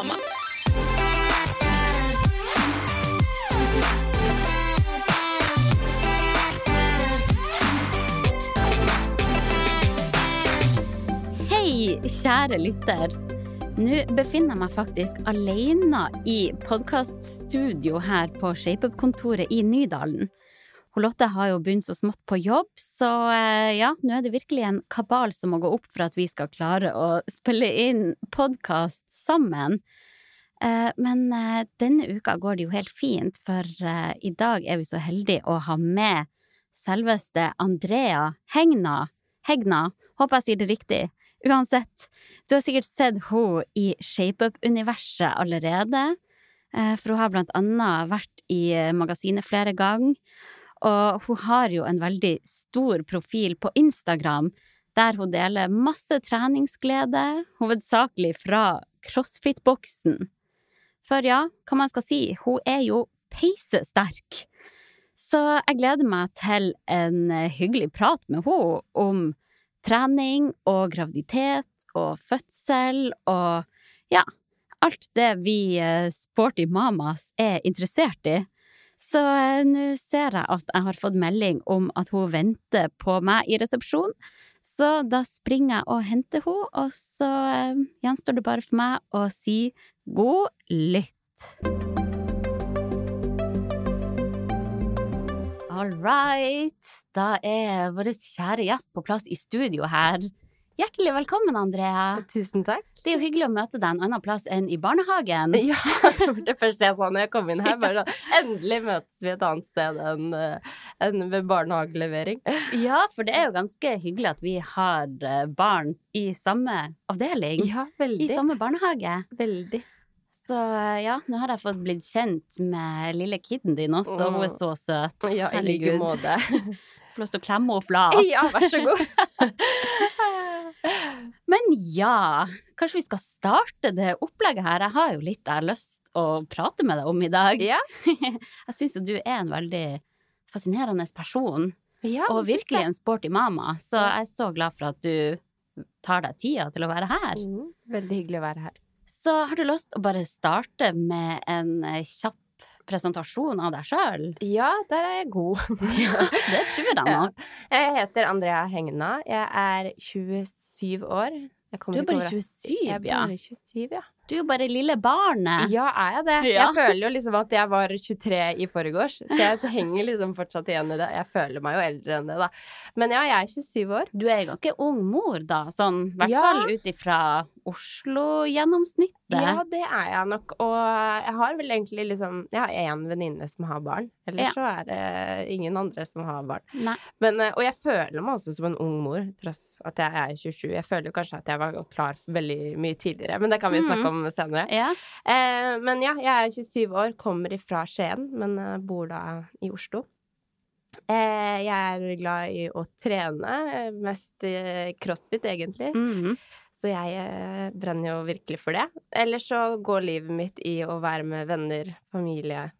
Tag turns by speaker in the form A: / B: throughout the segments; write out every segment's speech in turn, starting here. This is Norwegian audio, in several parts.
A: Sporty.
B: Hei, kjære lytter. Nå befinner jeg meg faktisk alene i podkaststudio her på ShapeUp-kontoret i Nydalen. Hun Lotte har jo begynt så smått på jobb, så eh, ja, nå er det virkelig en kabal som må gå opp for at vi skal klare å spille inn podkast sammen. Eh, Men eh, denne uka går det jo helt fint, for i dag er vi så heldige å ha med selveste Andrea Hegna. Hegna, håper jeg sier det riktig. Uansett, du har sikkert sett henne i ShapeUp-universet allerede, for hun har blant annet vært i magasinet flere ganger. Og hun har jo en veldig stor profil på Instagram, der hun deler masse treningsglede, hovedsakelig fra crossfit-boksen. For ja, hva man skal si, hun er jo peisesterk. Så jeg gleder meg til en hyggelig prat med henne om trening og graviditet og fødsel og ja, alt det vi eh, sporty mamas er interessert i. Så eh, nå ser jeg at jeg har fått melding om at hun venter på meg i resepsjon. Så da springer jeg og henter henne, og så eh, gjenstår det bare for meg å si god lytt. All right. Da er vår kjære gjest på plass i studio her. Hjertelig velkommen, Andrea.
C: Tusen takk.
B: Det er jo hyggelig å møte deg en annen plass enn i barnehagen.
C: Ja, det første jeg sa når jeg kom inn her, bare sånn Endelig møtes vi et annet sted enn eh, enn ved barnehagelevering.
B: Ja, for det er jo ganske hyggelig at vi har eh, barn i samme avdeling.
C: Ja, veldig.
B: I samme barnehage.
C: Veldig.
B: Så eh, ja, nå har jeg fått blitt kjent med lille kiden din også, og hun er så søt.
C: Ja, i like måte.
B: Får lyst til å klemme opp flat.
C: Ja, vær så god.
B: Men ja, kanskje vi skal starte det opplegget her. Jeg har jo litt jeg har lyst å prate med deg om i dag.
C: Ja.
B: Jeg syns jo du er en veldig fascinerende person,
C: Ja,
B: og virkelig en sporty mama. Så jeg er så glad for at du tar deg tida til å være her.
C: Mm, Veldig hyggelig å være her.
B: Så har du lyst å bare starte med en kjapp presentasjon av deg sjøl?
C: Ja, der er jeg god.
B: Det tror jeg nok.
C: Jeg heter Andrea Hegna. Jeg er 27 år.
B: Du er bare
C: over det.
B: 27,
C: Jeg er
B: ja.
C: bare 27, ja.
B: Du er jo bare lille barnet.
C: Ja, er jeg det?
B: Ja.
C: Jeg føler jo liksom at jeg var 23 i forgårs, så jeg henger liksom fortsatt igjen i det. Jeg føler meg jo eldre enn det, da. Men ja, jeg er 27 år.
B: Du er ganske ung mor, da, sånn i hvert
C: Ja.
B: fall ut ifra Oslo-gjennomsnittet.
C: Ja, det er jeg nok. Og jeg har vel egentlig liksom Jeg har én venninne som har barn. Ellers
B: Ja.
C: så er det ingen andre som har barn. Men, eh, og jeg føler meg også som en ung mor, tross at jeg er 27. Jeg føler kanskje at jeg var klar for veldig mye tidligere, men det kan vi jo snakke om senere.
B: Ja.
C: Eh, men ja, jeg er 27 år, kommer ifra Skien, men eh, bor da i Oslo. Eh, jeg er glad i å trene, eh, mest crossfit egentlig.
B: Mhm.
C: Så jeg eh, brenner jo virkelig for det. Ellers så går livet mitt i å være med venner, familie,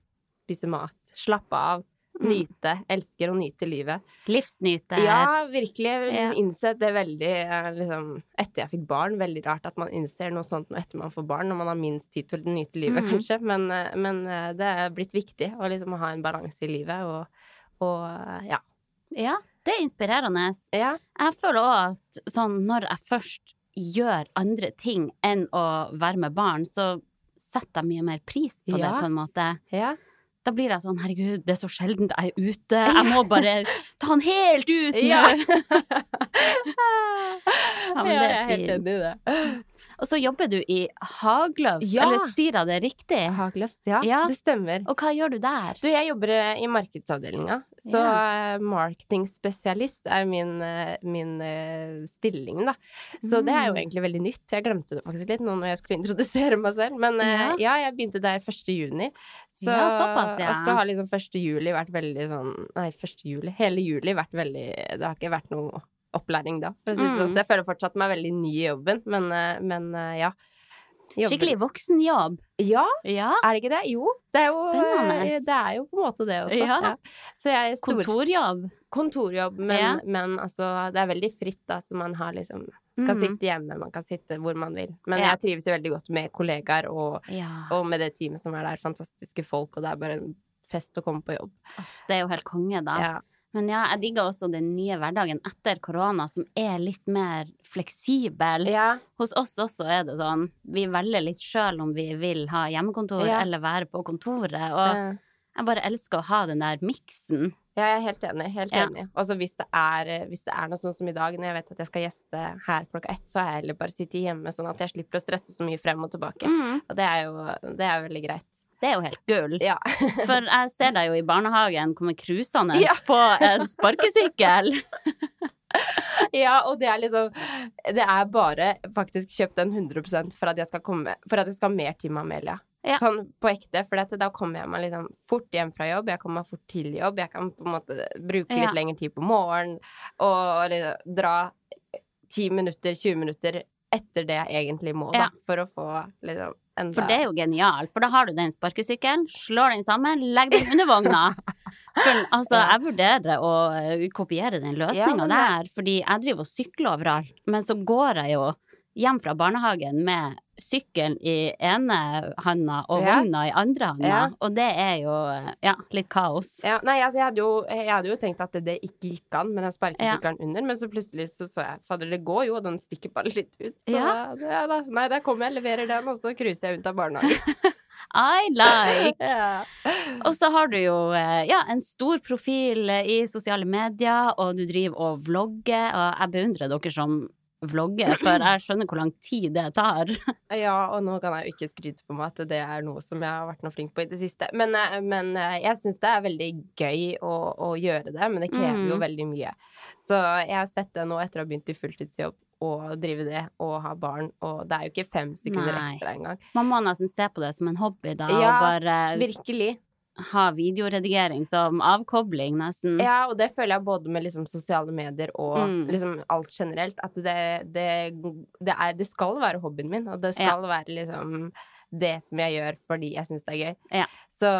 C: spise mat, slappe av,
B: Mm.
C: nyte. Elsker å nyte livet.
B: Livsnyte.
C: Ja, virkelig. Liksom innsett det veldig eh, liksom, Etter jeg fikk barn, veldig rart at man innser noe sånt etter man får barn, når man har minst tid til å nyte livet,
B: Mhm.
C: kanskje. Men, eh, men det er blitt viktig å liksom ha en balanse i livet, og, og ja.
B: Ja, det er inspirerende.
C: ja.
B: Jeg føler òg at sånn når jeg først gjør andre ting enn å være med barn, så setter jeg mye mer pris på det, på en måte.
C: Ja.
B: Da blir jeg sånn herregud, det er så sjelden jeg er ute, jeg må bare ta den helt ut!
C: Ja.
B: Ja, men
C: Ja,
B: det
C: jeg
B: er
C: er helt enig i det.
B: Og så jobber du i Hagløvs,
C: Ja.
B: eller sier jeg det riktig?
C: Hagløvs, ja,
B: Ja.
C: det stemmer.
B: Og hva gjør du der?
C: Du, jeg jobber eh, i markedsavdelinga, så ja. marketingspesialist er min, eh, min eh, stilling, da. Så det er jo
B: Mm.
C: egentlig veldig nytt. Jeg glemte det faktisk litt nå når jeg skulle introdusere meg selv. Men ja, ja, jeg begynte der 1. juni. Så,
B: Ja, såpass, ja.
C: Og så har liksom 1. juli vært veldig sånn Nei, 1. juli. Hele juli vært veldig Det har ikke vært noe opplæring da, for å si det sånn.
B: Mm.
C: Så jeg føler fortsatt meg veldig ny i jobben, men, eh, men eh, ja. Jobber-
B: Skikkelig voksenjobb.
C: Ja,
B: Ja.
C: er det ikke det? Jo. Det er jo,
B: Spennende.
C: eh, det er jo på en måte det også.
B: Ja.
C: Er stor
B: Kontorjobb.
C: kontorjobb, men,
B: Ja.
C: men altså, det er veldig fritt, da, så man har liksom kan
B: Mm.
C: sitte hjemme, man kan sitte hvor man vil. Men
B: Ja.
C: jeg trives jo veldig godt med kollegaer og,
B: Ja.
C: og med det teamet som er der. Fantastiske folk, og det er bare en fest å komme på jobb.
B: Det er jo helt konge, da. Men ja, jeg digger også den nye hverdagen etter korona, som er litt mer fleksibel.
C: Ja.
B: Hos oss også er det sånn, vi velger litt sjøl om vi vil ha hjemmekontor
C: Ja.
B: eller være på kontoret. Og jeg bare elsker å ha den der miksen.
C: Ja, jeg er helt enig. Helt
B: Ja.
C: enig. Og så hvis, det er- hvis det er noe sånn som i dag, når jeg vet at jeg skal gjeste her klokka ett, så har jeg heller bare sittet hjemme, sånn at jeg slipper å stresse så mye frem og tilbake.
B: Mm.
C: Og det er jo det er veldig greit.
B: Det er jo helt gull.
C: Ja.
B: For jeg ser deg jo i barnehagen komme cruisende
C: Ja.
B: på en sparkesykkel.
C: ja, og det er liksom Det er bare faktisk kjøpt den 100 for at jeg skal komme For at jeg skal ha mer tid med Amelia.
B: Ja.
C: Sånn på ekte, for dette, da kommer jeg meg liksom fort hjem fra jobb. Jeg kommer meg fort til jobb. Jeg kan på en måte bruke litt lengre tid på morgenen og liksom dra 10 minutter, 20 minutter etter det jeg egentlig må, da,
B: Ja.
C: for å få liksom enda
B: For det er jo genialt. For da har du den sparkesykkelen, slår den sammen, legger den under vogna. For, altså,
C: Ja.
B: jeg vurderer å eh, kopiere den løsninga
C: ja,
B: der, fordi jeg driver og sykler overalt. Men så går jeg jo hjem fra barnehagen med sykkelen i ene handa og
C: Ja.
B: vogna i andre handa,
C: Ja.
B: og det er jo ja, litt kaos.
C: Ja, nei, altså jeg hadde, jo, jeg hadde jo tenkt at det, det ikke gikk an men jeg den sparkesykkelen under, men så plutselig så så jeg Fader, det går jo, og den stikker bare litt ut. Så
B: ja,
C: da. Nei, der kommer jeg, leverer den, og så cruiser jeg ut av barnehagen.
B: I like!
C: ja.
B: Og så har du jo eh, ja, en stor profil eh, i sosiale medier, og du driver og vlogger, og jeg beundrer dere som vlogger, for jeg skjønner hvor lang tid det tar.
C: ja, og nå kan jeg jo ikke skryte på meg at det er noe som jeg har vært noe flink på i det siste. Men, eh, men eh, jeg syns det er veldig gøy å, å gjøre det, men det krever jo
B: Mm.
C: veldig mye. Så jeg har sett det nå etter å ha begynt i fulltidsjobb. Og drive det og ha barn, og det er jo ikke fem sekunder
B: Nei.
C: ekstra engang.
B: Man må nesten se på det som en hobby, da,
C: Ja,
B: og bare
C: Virkelig.
B: Ha videoredigering som avkobling, nesten.
C: Ja, og det føler jeg både med liksom sosiale medier og
B: Mm.
C: liksom alt generelt. At det, det, det, er, det skal være hobbyen min, og det skal være liksom det som jeg gjør fordi jeg syns det er gøy.
B: Ja.
C: Så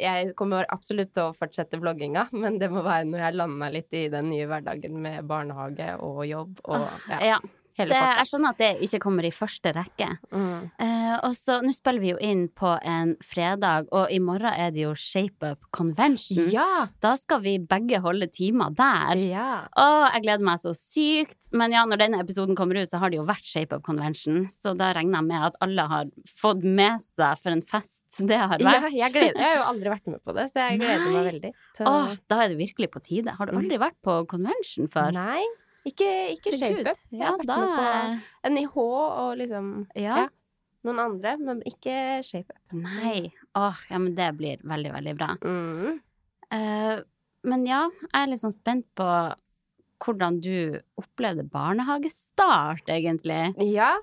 C: jeg kommer absolutt til å fortsette vlogginga, men det må være når jeg lander litt i den nye hverdagen med barnehage og jobb og ja,
B: Ja. Jeg skjønner at det ikke kommer i første rekke.
C: Mm.
B: Eh, og så, nå spiller vi jo inn på en fredag, og i morgen er det jo Shape Up Convention.
C: Ja!
B: Da skal vi begge holde timer der.
C: Ja.
B: Og jeg gleder meg så sykt. Men ja, når denne episoden kommer ut, så har det jo vært Shape Up Convention. Så da regner jeg med at alle har fått med seg for en fest det har
C: ja
B: vært.
C: jeg, gleder, jeg har jo aldri vært med på det, så jeg gleder meg veldig. til-
B: Åh, da er det virkelig på tide. Har du aldri vært på convention før?
C: Nei, ikke, ikke
B: shapeup.
C: shape up. Jeg
B: Ja,
C: har vært
B: da
C: med på NIH og liksom
B: Ja.
C: Ja. noen andre, men ikke shape up.
B: Nei. Åh, ja, men det blir veldig, veldig bra.
C: Mm.
B: Uh, men ja, jeg er litt sånn spent på hvordan du opplevde barnehagestart, egentlig.
C: Ja.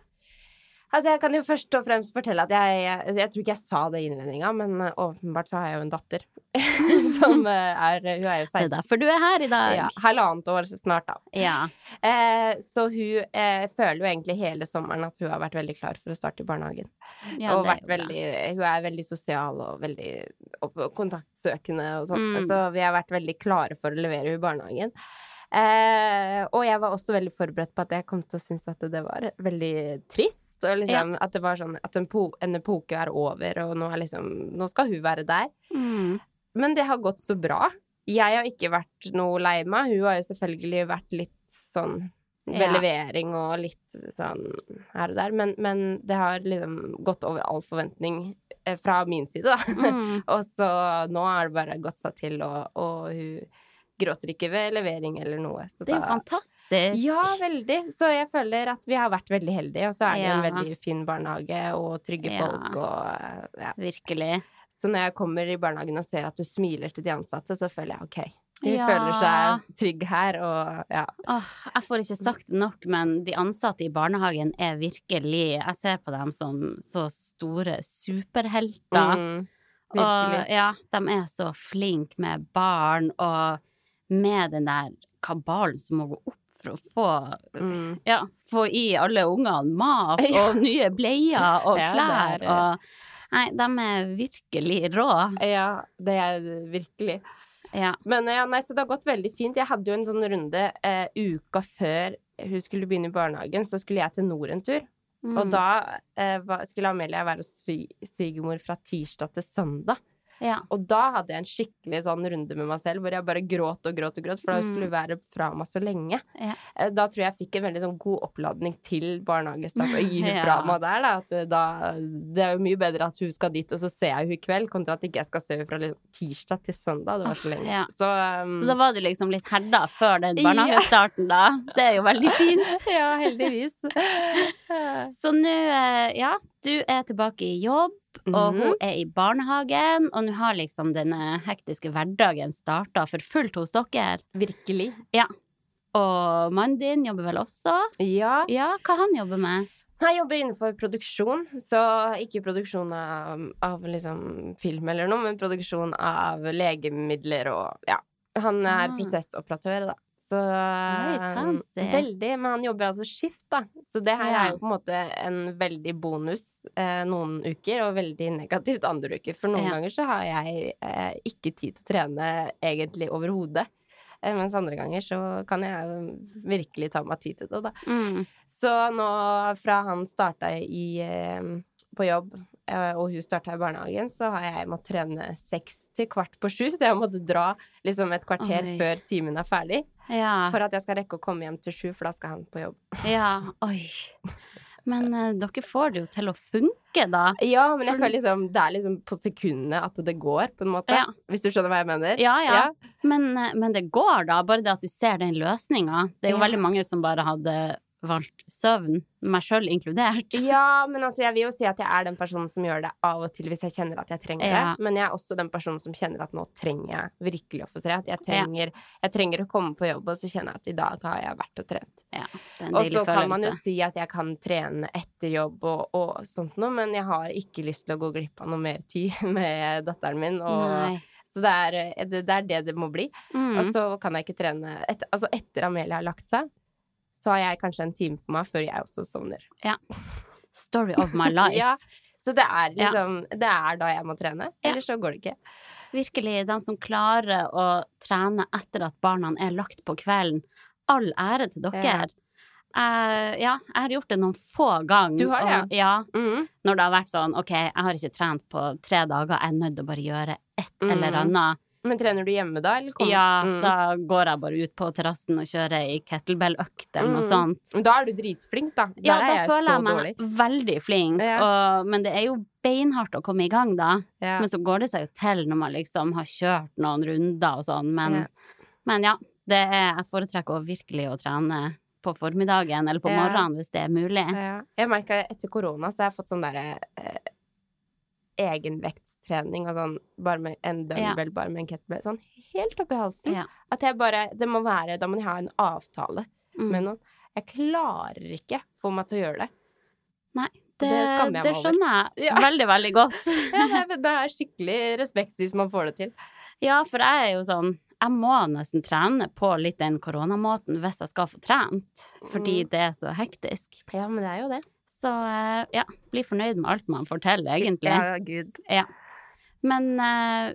C: Altså, jeg kan jo først og fremst fortelle at jeg Jeg, jeg tror ikke jeg sa det i innledninga, men uh, åpenbart så har jeg jo en datter som uh, er Hun er jo
B: Det er derfor du er her i dag.
C: Ja, halvannet år snart, da.
B: Ja.
C: Eh, så hun eh, føler jo egentlig hele sommeren at hun har vært veldig klar for å starte i barnehagen.
B: Ja,
C: og vært veldig, hun er veldig sosial og veldig og kontaktsøkende og sånn.
B: Mm.
C: Så vi har vært veldig klare for å levere henne i barnehagen. Eh, og jeg var også veldig forberedt på at jeg kom til å synes at det var veldig trist. Og liksom, At det var sånn at en, po en epoke er over, og nå, er liksom, nå skal hun være der.
B: Mm.
C: Men det har gått så bra. Jeg har ikke vært noe lei meg. Hun har jo selvfølgelig vært litt sånn ved
B: Ja.
C: levering og litt sånn her og der. Men, men det har liksom gått over all forventning eh, fra min side, da.
B: Mm.
C: og så nå har det bare gått seg til, og, og hun gråter ikke ved levering eller noe. Så
B: Det er jo fantastisk.
C: Ja, veldig. Så jeg føler at vi har vært veldig heldige, og så er det en veldig fin barnehage og trygge
B: Ja.
C: folk og ja.
B: Virkelig.
C: Så når jeg kommer i barnehagen og ser at du smiler til de ansatte, så føler jeg OK. De
B: Ja.
C: føler seg trygge her, og ja.
B: Åh, jeg får ikke sagt det nok, men de ansatte i barnehagen er virkelig Jeg ser på dem som så store superhelter.
C: Mm,
B: og ja, de er så flinke med barn, og med den der kabalen som må gå opp for å få
C: Mm.
B: ja, få i alle ungene mat og nye bleier og klær og Nei, de er virkelig rå.
C: Ja, det er virkelig.
B: Ja.
C: Men ja, nei, så det har gått veldig fint. Jeg hadde jo en sånn runde eh, uka før hun skulle begynne i barnehagen, så skulle jeg til nord en tur.
B: Mm.
C: Og da eh, skulle Amelia være hos svi- svigermor fra tirsdag til søndag.
B: Ja.
C: Og da hadde jeg en skikkelig sånn runde med meg selv hvor jeg bare gråt og gråt og gråt, for da
B: Mm.
C: skulle hun være fra meg så lenge.
B: Ja.
C: Eh, Da tror jeg jeg fikk en veldig sånn god oppladning til barnehagestart og gi
B: Ja.
C: fra meg der, da. Eh, da. Det er jo mye bedre at hun skal dit, og så ser jeg henne i kveld, kontra at ikke jeg skal se henne fra tirsdag til søndag. Det var så lenge.
B: Ja.
C: Så, um,
B: Så da var du liksom litt herda før den barnehagestarten, da. Det er jo veldig fint.
C: Ja, heldigvis.
B: Så nå, eh, ja, du er tilbake i jobb, og
C: Mhm.
B: hun er i barnehagen, og nå har liksom denne hektiske hverdagen starta for fullt hos dere.
C: Virkelig. Ja.
B: Og mannen din jobber vel også?
C: Ja.
B: Ja, hva han jobber med?
C: Jeg jobber innenfor produksjon, så ikke produksjon av, av liksom film eller noe, men produksjon av legemidler og ja. Han er
B: Ah.
C: prosessoperatør, da. Så
B: fancy.
C: Veldig. Men han jobber altså skift, da. Så det her
B: Ja.
C: er jo på en måte en veldig bonus eh, noen uker, og veldig negativt andre uker. For noen
B: Ja.
C: ganger så har jeg eh, ikke tid til å trene egentlig overhodet. Eh, mens andre ganger så kan jeg virkelig ta meg tid til det, da.
B: Mm.
C: Så nå fra han starta i, eh, på jobb, eh, og hun starta i barnehagen, så har jeg måttet trene seks til kvart på sju, så jeg måtte dra liksom et kvarter
B: Oi.
C: før timen er ferdig,
B: Ja.
C: for at jeg skal rekke å komme hjem til sju, for da skal han på jobb.
B: ja. Oi. Men uh, dere får det jo til å funke, da.
C: Ja, men jeg føler liksom det er liksom på sekundene at det går, på en måte.
B: Ja.
C: Hvis du skjønner hva jeg mener?
B: Ja, ja. Men, eh, men det går, da. Bare det at du ser den løsninga. Det er jo
C: Ja.
B: veldig mange som bare hadde valgt søvn, meg sjøl inkludert.
C: Ja, men altså, jeg vil jo si at jeg er den personen som gjør det av og til hvis jeg kjenner at jeg trenger
B: Ja.
C: det. Men jeg er også den personen som kjenner at nå trenger jeg virkelig å få trent. Jeg trenger, jeg trenger å komme på jobb, og så kjenner jeg at i dag har jeg vært og trent.
B: Ja,
C: Og så kan man jo si at jeg kan trene etter jobb og, og sånt noe, men jeg har ikke lyst til å gå glipp av noe mer tid med datteren min. Og,
B: Nei.
C: så det er, det, det er det det må bli.
B: Mm.
C: Og så kan jeg ikke trene et, Altså etter Amelia har lagt seg, så har jeg kanskje en time på meg før jeg også sovner.
B: Story of my life.
C: Ja, så det er
B: Ja.
C: liksom Det er da jeg må trene.
B: Ja.
C: Så går det ikke.
B: Virkelig, de som klarer å trene etter at barna er lagt på kvelden. All ære til dere.
C: Ja.
B: Eh, ja, jeg har gjort det noen få ganger.
C: Du har det,
B: og, ja.
C: Mm.
B: Når det har vært sånn OK, jeg har ikke trent på tre dager, jeg er nødt til å bare gjøre et
C: Mm.
B: eller annet.
C: Men trener du hjemme da, eller kommer-
B: Ja,
C: Mm.
B: da går jeg bare ut på terrassen og kjører ei kettlebell-økt eller noe
C: Mm.
B: sånt.
C: Da er du dritflink, da. Der
B: Ja,
C: er
B: da
C: jeg
B: føler jeg meg
C: dårlig.
B: veldig flink,
C: Ja.
B: og, men det er jo beinhardt å komme i gang da.
C: Ja.
B: Men så går det seg jo til når man liksom har kjørt noen runder og sånn. Men
C: Ja.
B: men ja, det er, jeg foretrekker virkelig å trene på formiddagen eller på
C: Ja.
B: morgenen hvis det er mulig.
C: Ja. Jeg merka etter korona så har jeg fått sånn derre eh, egenvektstrening og sånn bare med en dumbbell, bare med en kettlebell. Sånn helt oppi halsen.
B: Ja.
C: At jeg bare Det må være Da må jeg ha en avtale
B: Mm.
C: med noen. Jeg klarer ikke få meg til å gjøre det.
B: Nei, det,
C: det skammer jeg meg over.
B: Det skjønner jeg
C: Ja.
B: veldig, veldig godt.
C: Ja, det, er, skikkelig respekt hvis man får det til.
B: Ja, for jeg er jo sånn Jeg må nesten trene på litt den koronamåten hvis jeg skal få trent, fordi
C: Mm.
B: det er så hektisk.
C: Ja, men det er jo det.
B: Så eh, ja, bli fornøyd med alt man får til, egentlig.
C: Ja, gud.
B: Men eh,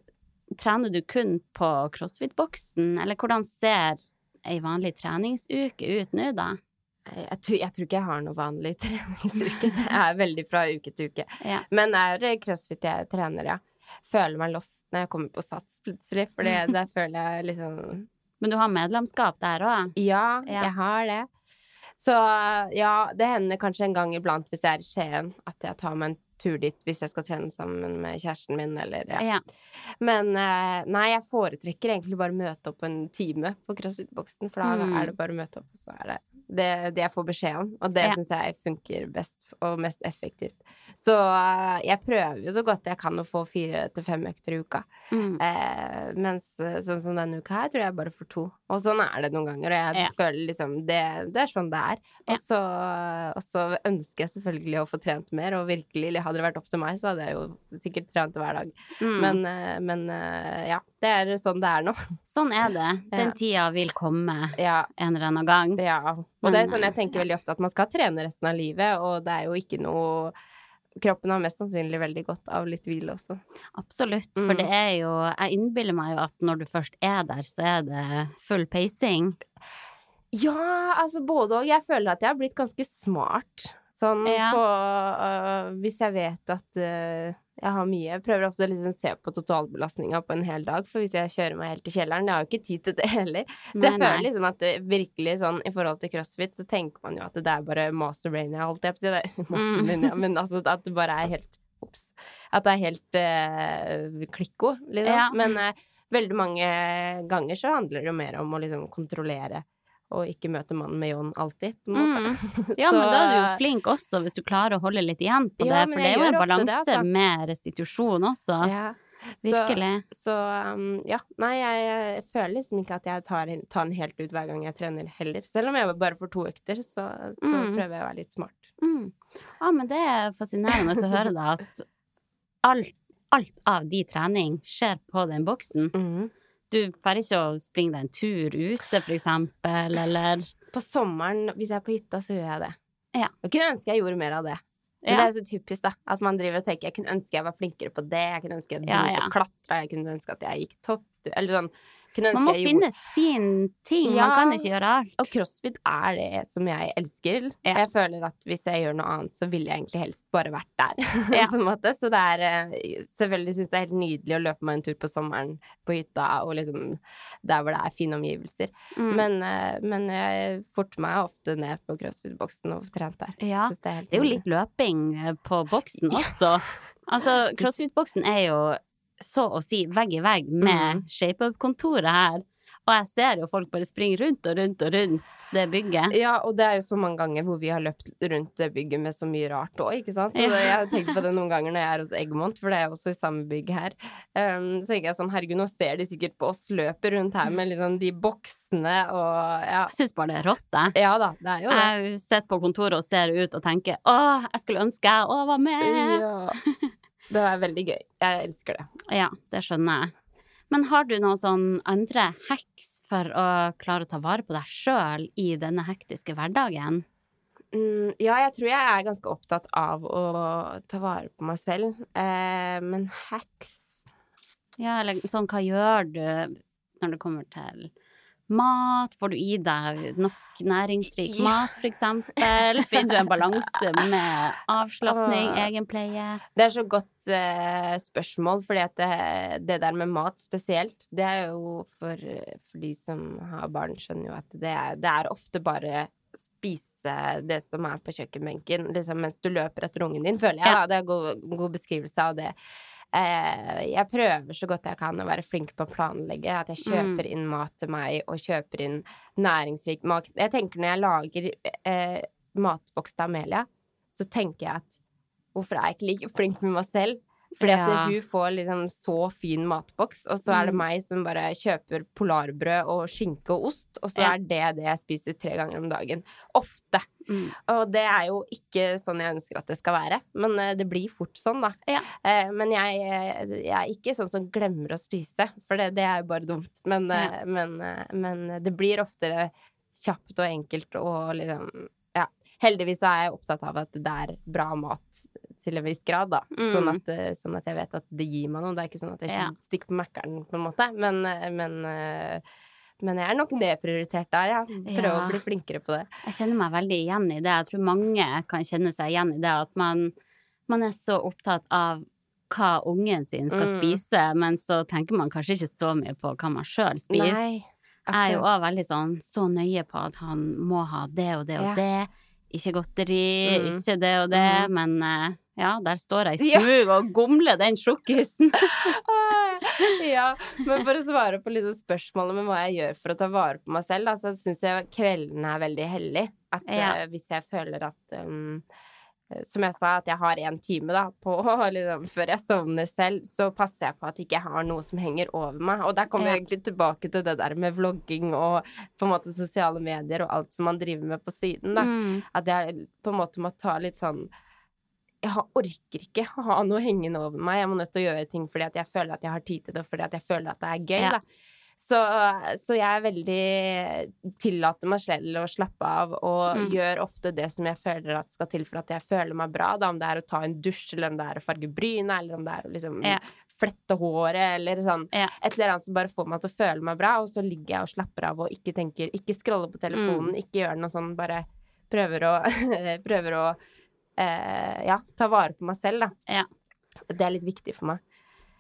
B: trener du kun på crossfit-boksen, eller hvordan ser ei vanlig treningsuke ut nå, da?
C: Jeg tror, jeg tror ikke jeg har noe vanlig treningsuke. Det er veldig fra uke til uke.
B: Ja.
C: Men det er crossfit jeg trener, ja. Føler meg lost når jeg kommer på sats plutselig, for det, der føler jeg liksom
B: Men du har medlemskap der òg?
C: Ja,
B: Ja.
C: jeg har det. Så ja, det hender kanskje en gang iblant hvis jeg er i Skien, at jeg tar meg en tur dit hvis jeg skal trene sammen med kjæresten min, eller ja.
B: Ja.
C: Men eh, nei, jeg foretrekker egentlig bare å møte opp en time på CrossFit-boksen, for da
B: Mm.
C: er det bare å møte opp, og så er det det, det jeg får beskjed om. Og det
B: Ja.
C: syns jeg funker best og mest effektivt. Så uh, jeg prøver jo så godt jeg kan å få fire til fem økter i uka.
B: Mm.
C: Uh, mens eh, sånn som denne uka her, tror jeg bare får to. Og sånn er det noen ganger, og jeg
B: Ja.
C: føler liksom det, det er sånn det er. Og så, og så ønsker jeg selvfølgelig å få trent mer, og virkelig, hadde det vært opp til meg, så hadde jeg jo sikkert trent hver dag.
B: Mm.
C: Men, men ja, det er sånn det er nå.
B: sånn er det. Den
C: Ja.
B: tida vil komme
C: Ja,
B: en eller annen gang.
C: ja. Og
B: Men,
C: det er sånn jeg
B: eh,
C: tenker veldig ofte, at man skal trene resten av livet, og det er jo ikke noe Kroppen har mest sannsynlig veldig godt av litt hvile også.
B: Absolutt. For
C: Mm.
B: det er jo Jeg innbiller meg jo at når du først er der, så er det full pacing.
C: Ja, altså både og. Jeg føler at jeg har blitt ganske smart. Sånn
B: Ja.
C: på uh, Hvis jeg vet at uh, jeg har mye Jeg prøver ofte å liksom se på totalbelastninga på en hel dag, for hvis jeg kjører meg helt til kjelleren Jeg har jo ikke tid til det heller. Så jeg
B: nei.
C: føler liksom at det virkelig sånn i forhold til crossfit, så tenker man jo at det er bare masterbrainia, holdt jeg på å si. Det. mm. men altså at det bare er helt Ops. At det er helt uh, klikko, liksom.
B: Ja.
C: Men veldig mange ganger så handler det jo mer om å liksom kontrollere og ikke møte mannen med John alltid, på en måte.
B: Mm. Ja, men da er du jo flink også, hvis du klarer å holde litt igjen på det.
C: Ja,
B: for det er jo en
C: balanse det, altså.
B: med restitusjon også.
C: Ja.
B: Virkelig.
C: Så, så um, ja. Nei, jeg, føler liksom ikke at jeg tar, tar den helt ut hver gang jeg trener heller. Selv om jeg bare får to økter, så, så
B: Mm.
C: prøver jeg å være litt smart.
B: Mm. Ja, men det er fascinerende å høre da at alt, alt av de trening skjer på den boksen. Du får ikke å springe deg en tur ute, for eksempel, eller
C: På sommeren, hvis jeg er på hytta, så gjør jeg det.
B: Ja.
C: Jeg kunne ønske jeg gjorde mer av det. Men
B: Ja.
C: det er jo så typisk, da. At man driver og tenker jeg kunne ønske jeg var flinkere på det, jeg kunne ønske jeg
B: Ja, ja.
C: å klatre, jeg kunne ønske at jeg gikk topp, eller sånn.
B: Man må finne sin ting.
C: Ja.
B: Man kan ikke gjøre alt.
C: Og crossfit er det som jeg elsker.
B: Ja.
C: Jeg føler at hvis jeg gjør noe annet, så ville jeg egentlig helst bare vært der,
B: Ja.
C: på en måte. Så det er eh, Selvfølgelig syns jeg det er helt nydelig å løpe meg en tur på sommeren på hytta, og liksom der hvor det er fine omgivelser.
B: Mm.
C: Men, eh, men jeg forter meg ofte ned på crossfit-boksen og får trent der.
B: Ja,
C: det, er
B: Det er jo litt løping eh, på boksen også. Altså, CrossFit-boksen er jo så å si vegg i vegg med
C: Mm.
B: ShapeUp-kontoret her. Og jeg ser jo folk bare springe rundt og rundt og rundt det bygget.
C: Ja, og det er jo så mange ganger hvor vi har løpt rundt det bygget med så mye rart òg, ikke sant. Så jeg har tenkt på det noen ganger når jeg er hos Eggmont, for det er jo også i samme bygg her. Um, så tenker jeg sånn, herregud, nå ser de sikkert på oss løpe rundt her med liksom de boksene og ja.
B: Jeg syns bare det er rått, jeg.
C: Ja da, det er jo det.
B: Jeg sitter på kontoret og ser ut og tenker åh, jeg skulle ønske jeg òg var med.
C: Ja. Det er veldig gøy. Jeg elsker det.
B: Ja, det skjønner jeg. Men har du noen sånn andre hacks for å klare å ta vare på deg sjøl i denne hektiske hverdagen?
C: Mm, ja, jeg tror jeg er ganske opptatt av å ta vare på meg selv. Eh, men hacks
B: Ja, eller sånn, hva gjør du når det kommer til mat? Får du i deg nok næringsrik
C: Ja.
B: mat, for eksempel? Finner du en balanse med avslapning, egenpleie?
C: Det er så godt uh, spørsmål, fordi at det, det der med mat spesielt, det er jo for, for de som har barn, skjønner jo at det er, det er ofte bare spise det som er på kjøkkenbenken liksom mens du løper etter ungen din, føler jeg.
B: Ja.
C: Det er en god, god beskrivelse av det. Eh, jeg prøver så godt jeg kan å være flink på å planlegge. At jeg kjøper inn mat til meg, og kjøper inn næringsrik mat. Jeg tenker når jeg lager eh, matboks til Amelia, så tenker jeg at hvorfor er jeg ikke like flink med meg selv? Fordi at
B: Ja.
C: hun får liksom så fin matboks, og så er det
B: Mm.
C: meg som bare kjøper polarbrød og skinke og ost, og så er det det jeg spiser tre ganger om dagen. Ofte.
B: Mm.
C: Og det er jo ikke sånn jeg ønsker at det skal være, men eh, det blir fort sånn, da.
B: Ja.
C: Eh, men jeg, eh, jeg er ikke sånn som glemmer å spise, for det, det er jo bare dumt. Men,
B: Ja.
C: men, men det blir oftere kjapt og enkelt og liksom Ja. Heldigvis så er jeg opptatt av at det er bra mat til en viss grad, da. Sånn,
B: Mm.
C: at, eh, sånn at jeg vet at det gir meg noe. Det er ikke sånn at jeg
B: Ja.
C: stikker på Mækkern, på en måte. Men, eh, men, eh, men jeg er nok nedprioritert der, ja. Prøver
B: Ja.
C: å bli flinkere på det.
B: Jeg kjenner meg veldig igjen i det. Jeg tror mange kan kjenne seg igjen i det at man, man er så opptatt av hva ungen sin skal
C: Mm.
B: spise, men så tenker man kanskje ikke så mye på hva man sjøl spiser.
C: Nei.
B: Jeg er jo òg veldig sånn så nøye på at han må ha det og det og
C: Ja.
B: det. Ikke godteri,
C: Mm.
B: ikke det og det,
C: mm.
B: men Ja, der står jeg
C: i
B: smug og gomler den sjokkisen.
C: ja, men for å svare på litt av spørsmålet med hva jeg gjør for å ta vare på meg selv, da, så syns jeg kvelden er veldig hellig. At
B: Ja.
C: uh, hvis jeg føler at um, Som jeg sa, at jeg har én time da, på, liksom, før jeg sovner selv, så passer jeg på at jeg ikke har noe som henger over meg. Og der kommer
B: Ja.
C: jeg egentlig tilbake til det der med vlogging og på en måte sosiale medier og alt som man driver med på siden. da.
B: Mm.
C: At jeg på en måte må ta litt sånn Jeg orker ikke å ha noe hengende over meg. Jeg må nødt til å gjøre ting fordi jeg føler at jeg har tid til det, og fordi jeg føler at det er gøy.
B: Ja.
C: Så, så jeg er veldig Tillater meg selv å slappe av, og
B: Mm.
C: gjør ofte det som jeg føler at skal til for at jeg føler meg bra. Da. Om det er å ta en dusj, eller om det er å farge bryna, eller om det er å liksom
B: Ja.
C: flette håret, eller sånn
B: Ja.
C: et eller annet som bare får meg til å føle meg bra, og så ligger jeg og slapper av og ikke tenker Ikke scroller på telefonen,
B: Mm.
C: ikke gjør noe sånn, bare prøver å Prøver å eh, ja, ta vare på meg selv, da.
B: Ja.
C: Det er litt viktig for meg.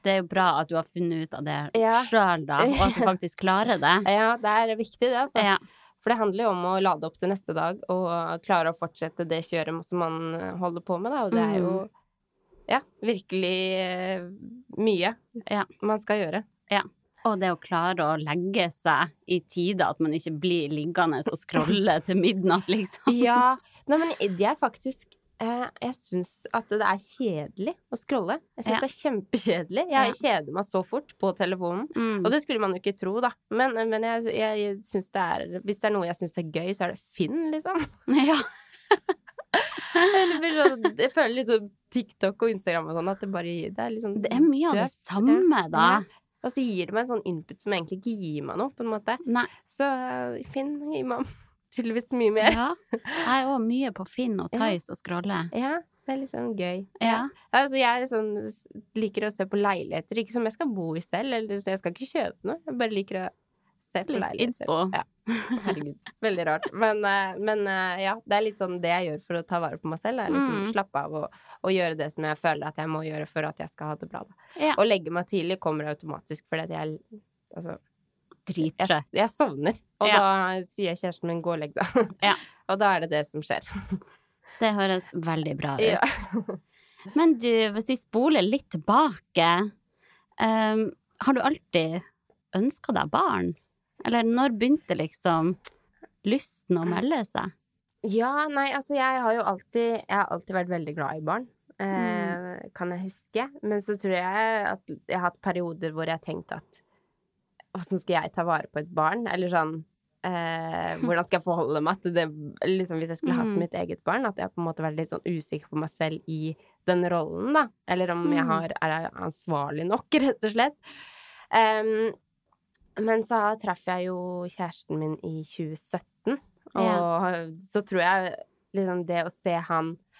B: Det er jo bra at du har funnet ut av det
C: Ja.
B: sjøl, da, og at du faktisk klarer det.
C: Ja, det er viktig, det, altså.
B: Ja.
C: For det handler jo om å lade opp til neste dag og klare å fortsette det kjøret som man holder på med, da. Og det er jo ja, virkelig eh, mye
B: Ja.
C: man skal gjøre.
B: Og det å klare å legge seg i tide, at man ikke blir liggende og scrolle til midnatt, liksom.
C: Ja. Nei, men det er faktisk Jeg syns at det er kjedelig å scrolle. Jeg syns
B: Ja.
C: det er kjempekjedelig. Jeg kjeder meg så fort på telefonen.
B: Mm.
C: Og det skulle man jo ikke tro, da. Men, men jeg, jeg syns det er Hvis det er noe jeg syns er gøy, så er det Finn, liksom.
B: Ja.
C: Sånn, jeg føler liksom TikTok og Instagram og sånn at det bare Det er liksom
B: Det er mye av det samme, da.
C: Ja. Og så gir det meg en sånn input som egentlig ikke gir meg noe, på en måte.
B: Nei.
C: Så eh, Finn meg tydeligvis mye mer.
B: Ja. Jeg er òg mye på Finn og Tice og scroller.
C: Ja, det er litt sånn gøy.
B: Ja.
C: Altså, jeg sånn, liker å se på leiligheter, ikke som jeg skal bo i selv, eller jeg skal ikke kjøpe noe. Jeg bare liker å se på
B: Litt
C: leiligheter.
B: innspo.
C: Ja. Herregud. Veldig rart. Men, eh, men eh, ja, det er litt sånn det jeg gjør for å ta vare på meg selv. Er liksom
B: Mm.
C: slappe av og, og gjøre det som jeg føler at jeg må gjøre for at jeg skal ha det bra.
B: Ja.
C: Å legge meg tidlig kommer automatisk fordi at jeg altså, jeg,
B: Drittrøtt.
C: jeg sovner. Og
B: Ja.
C: da sier kjæresten min 'gå og legg deg'.
B: Ja.
C: og da er det det som skjer.
B: Det høres veldig bra ut.
C: Ja.
B: Men du, hvis vi spoler litt tilbake, um, har du alltid ønska deg barn? Eller når begynte liksom lysten å melde seg?
C: Ja, nei, altså jeg har jo alltid Jeg har alltid vært veldig glad i barn. Eh,
B: Mm.
C: Kan jeg huske. Men så tror jeg at jeg har hatt perioder hvor jeg har tenkt at Åssen skal jeg ta vare på et barn? Eller sånn eh, Hvordan skal jeg forholde meg til det liksom Hvis jeg skulle hatt
B: Mm.
C: mitt eget barn? At jeg på en måte vært litt sånn usikker på meg selv i den rollen, da. Eller om jeg
B: Mm.
C: har, er ansvarlig nok, rett og slett. Um, men så traff jeg jo kjæresten min i 2017, og så tror jeg liksom det å se han ja,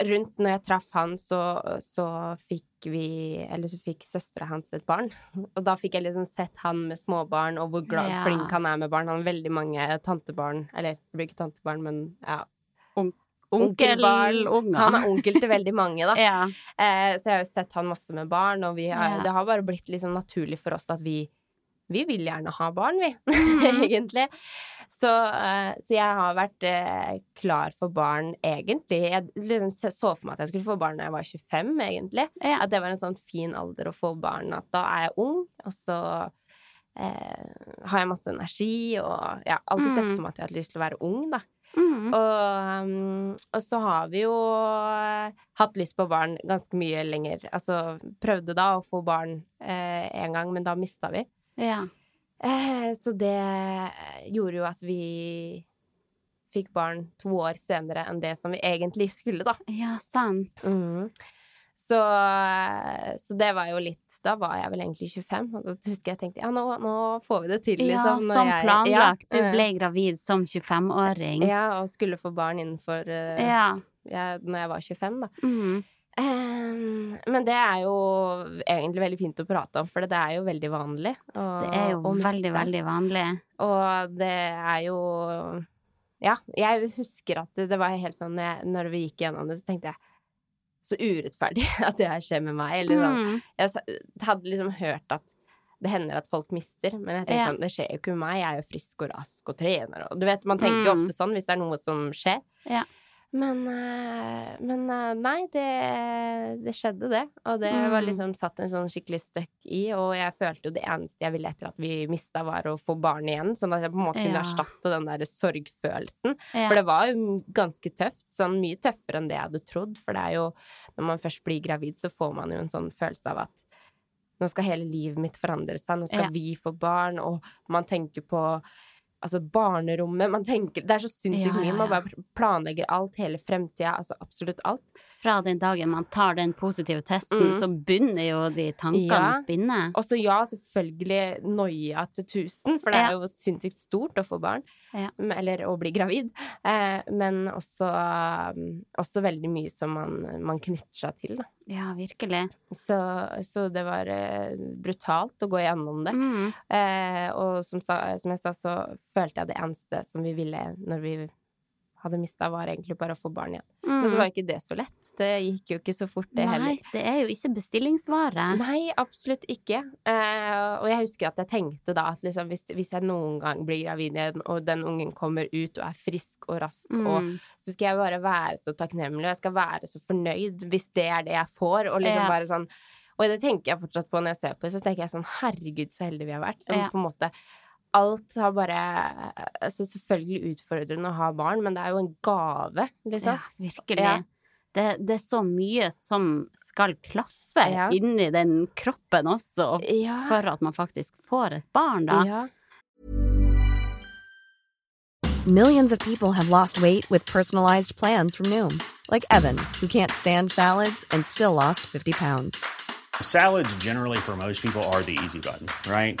C: Rundt når jeg traff han, så, så fikk vi Eller så fikk søstera hans et barn. Og da fikk jeg liksom sett han med småbarn, og hvor glad,
B: Ja.
C: flink han er med barn. Han har veldig mange tantebarn. Eller det blir ikke tantebarn, men ja. Onkelbarn. Han er onkel til veldig mange, da.
B: Ja.
C: Eh, så jeg har jo sett han masse med barn, og vi har,
B: Ja.
C: det har bare blitt liksom naturlig for oss at vi vi vil gjerne ha barn, vi,
B: Mhm.
C: egentlig. Så, eh, så jeg har vært eh, klar for barn, egentlig. Jeg liksom så for meg at jeg skulle få barn når jeg var 25, egentlig. At det var en sånn fin alder å få barn. At da er jeg ung, og så eh, har jeg masse energi, og jeg har alltid sett
B: Mhm.
C: for meg at jeg har hatt lyst til å være ung, da.
B: Mm.
C: Og, um, og så har vi jo eh, hatt lyst på barn ganske mye lenger. Altså prøvde da å få barn eh, en gang, men da mista vi.
B: ja.
C: Eh, så det gjorde jo at vi fikk barn to år senere enn det som vi egentlig skulle, da.
B: Ja, sant.
C: Mm. Så, eh, så det var jo litt Da var jeg vel egentlig 25, og da husker jeg tenkte ja, nå, nå får vi det til, liksom. Ja,
B: som
C: jeg-
B: planlagt.
C: Ja,
B: Du ble gravid som 25-åring.
C: Ja, og skulle få barn innenfor uh,
B: Ja.
C: jeg, når jeg var 25, da.
B: Mm.
C: Ehm, men det er jo egentlig veldig fint å prate om, for det er jo veldig vanlig. Og,
B: Det er jo veldig, veldig vanlig.
C: Og det er jo Ja, jeg husker at det, var helt sånn jeg, når vi gikk gjennom det, så tenkte jeg så urettferdig at det her skjer med meg. Eller sånn. Jeg hadde liksom hørt at det hender at folk mister, men jeg tenkte
B: Ja.
C: sånn, det skjer jo ikke med meg. Jeg er jo frisk og rask og trener og Du vet, man tenker jo
B: Mm.
C: ofte sånn hvis det er noe som skjer.
B: Ja.
C: Men, eh, men eh, nei, det, det skjedde, det. Og det var
B: Mm.
C: liksom satt en sånn skikkelig støkk i. Og jeg følte jo det eneste jeg ville etter at vi mista, var å få barn igjen. Sånn at jeg på en måte kunne
B: Ja.
C: erstatte den der sorgfølelsen.
B: Ja.
C: For det var jo ganske tøft. Sånn mye tøffere enn det jeg hadde trodd. For det er jo Når man først blir gravid, så får man jo en sånn følelse av at nå skal hele livet mitt forandre seg, nå skal
B: Ja.
C: vi få barn, og man tenker på Altså barnerommet man tenker, Det er så sinnssykt mye. Man bare planlegger alt, hele fremtida, altså absolutt alt.
B: Fra den dagen man tar den positive testen,
C: Mm.
B: så begynner jo de tankene
C: Ja.
B: å spinne.
C: Og så ja, selvfølgelig noia til tusen, for det
B: Ja.
C: er jo sinnssykt stort å få barn.
B: Ja.
C: Eller å bli gravid. Eh, men også, um, også veldig mye som man, man knytter seg til, da.
B: Ja, virkelig.
C: Så, så det var eh, brutalt å gå gjennom det.
B: Mm.
C: Eh, og som, sa, som jeg sa, så følte jeg det eneste som vi ville når vi hadde mista, var egentlig bare å få barn igjen. Men så
B: Mm.
C: var ikke det så lett. Det gikk jo ikke så fort, det heller.
B: Nei, det er jo ikke bestillingsvare.
C: Nei, absolutt ikke. Eh, og jeg husker at jeg tenkte da at liksom, hvis, hvis jeg noen gang blir gravid igjen, og den ungen kommer ut og er frisk og rask, og
B: Mm.
C: så skal jeg bare være så takknemlig, og jeg skal være så fornøyd hvis det er det jeg får, og liksom
B: Ja.
C: bare sånn Og det tenker jeg fortsatt på når jeg ser på det, så tenker jeg sånn herregud, så heldige vi har vært. Som
B: Ja.
C: på en måte Alt har bare altså Selvfølgelig utfordrende å ha barn, men det er jo en gave, liksom.
B: Ja, virkelig.
C: Ja.
B: Det, det er så mye som skal klaffe
C: Ja.
B: inni den kroppen også,
C: Ja.
B: for at man faktisk får et barn, da.
C: Ja.
D: Millions of people have lost weight with personalized plans from Noom, like Evan, who can't stand salads and still lost 50 pounds.
E: Salads, generally, for most people, are the easy button, right?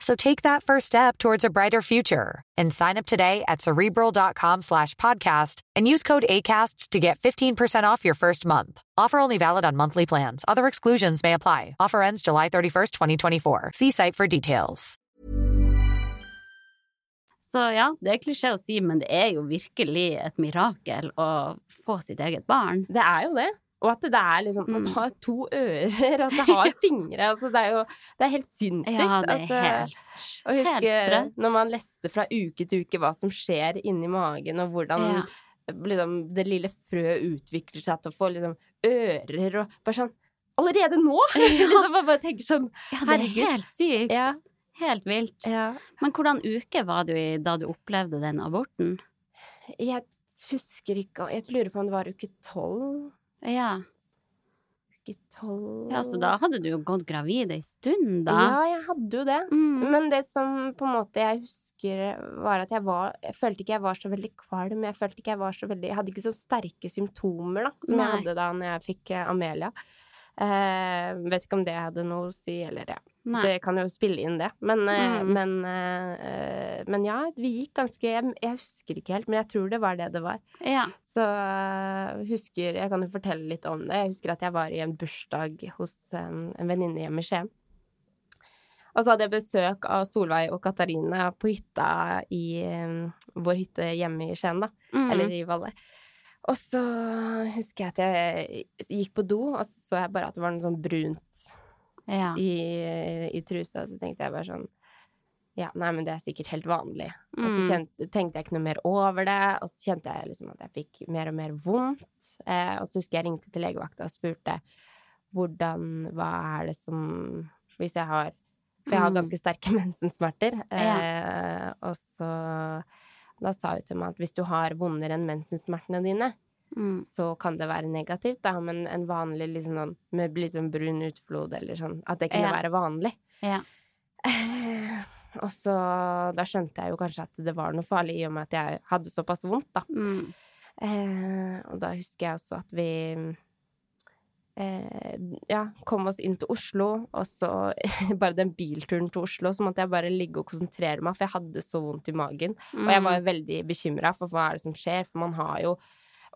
F: So take that first step towards a brighter future and sign up today at cerebral.com slash podcast and use code ACAST to get 15% off your first month. Offer only valid on monthly plans. Other exclusions may apply. Offer ends July 31st, 2024. See site for details.
B: Så ja, det er klisjé å si, men det er jo virkelig et mirakel å få sitt eget barn.
C: Det er jo det. Og at det er liksom Man
B: Mm.
C: har to ører, at det har fingre. Altså, det er jo Det er helt sinnssykt.
B: Ja, det er
C: altså,
B: helt,
C: og
B: helt
C: huske når man leste fra uke til uke hva som skjer inni magen, og hvordan
B: Ja.
C: liksom, det lille frøet utvikler seg til å få liksom, ører og Bare sånn Allerede nå! liksom, man bare tenker sånn
B: Ja, det er
C: Herregud.
B: helt sykt.
C: Ja.
B: Helt vilt.
C: ja.
B: Men hvordan uke var du i da du opplevde den aborten?
C: Jeg husker ikke Jeg lurer på om det var uke tolv.
B: Ja. Ja, så da hadde du jo gått gravid ei stund, da.
C: Ja, jeg hadde jo det.
B: Mm.
C: Men det som på en måte jeg husker, var at jeg var Jeg følte ikke jeg var så veldig kvalm. Jeg følte ikke jeg var så veldig Jeg hadde ikke så sterke symptomer da som
B: Nei.
C: jeg hadde da når jeg fikk eh, Amelia. Eh, vet ikke om det hadde noe å si, eller ja.
B: Nei.
C: Det kan jo spille inn, det. Men, eh,
B: Mm.
C: men, eh, eh, men ja, vi gikk ganske jeg, husker ikke helt, men jeg tror det var det det var.
B: Ja.
C: Så husker Jeg kan jo fortelle litt om det. Jeg husker at jeg var i en bursdag hos en venninne hjemme i Skien. Og så hadde jeg besøk av Solveig og Katarina på hytta i um, vår hytte hjemme i Skien, da.
B: Mm.
C: Eller i Valle. Og så husker jeg at jeg gikk på do, og så så jeg bare at det var noe sånn brunt
B: ja.
C: i, i trusa. Så tenkte jeg bare sånn Ja, nei, men det er sikkert helt vanlig. Og så
B: Mm.
C: kjente, tenkte jeg ikke noe mer over det, og så kjente jeg liksom at jeg fikk mer og mer vondt. Eh, og så husker jeg ringte til legevakta og spurte hvordan Hva er det som Hvis jeg har For jeg har
B: Mm.
C: ganske sterke mensensmerter. Eh, og så Da sa hun til meg at hvis du har vondere enn mensensmertene dine,
B: Mm.
C: så kan det være negativt, da. Men en vanlig liksom sånn med litt sånn brun utflod eller sånn, at det kunne
B: Ja.
C: være vanlig.
B: Ja.
C: Og så da skjønte jeg jo kanskje at det var noe farlig, i og med at jeg hadde såpass vondt, da.
B: Mm.
C: Eh, og da husker jeg også at vi eh, ja, kom oss inn til Oslo, og så bare den bilturen til Oslo, så måtte jeg bare ligge og konsentrere meg, for jeg hadde så vondt i magen. Og jeg
B: Mm.
C: var veldig bekymra for hva er det som skjer, for man har jo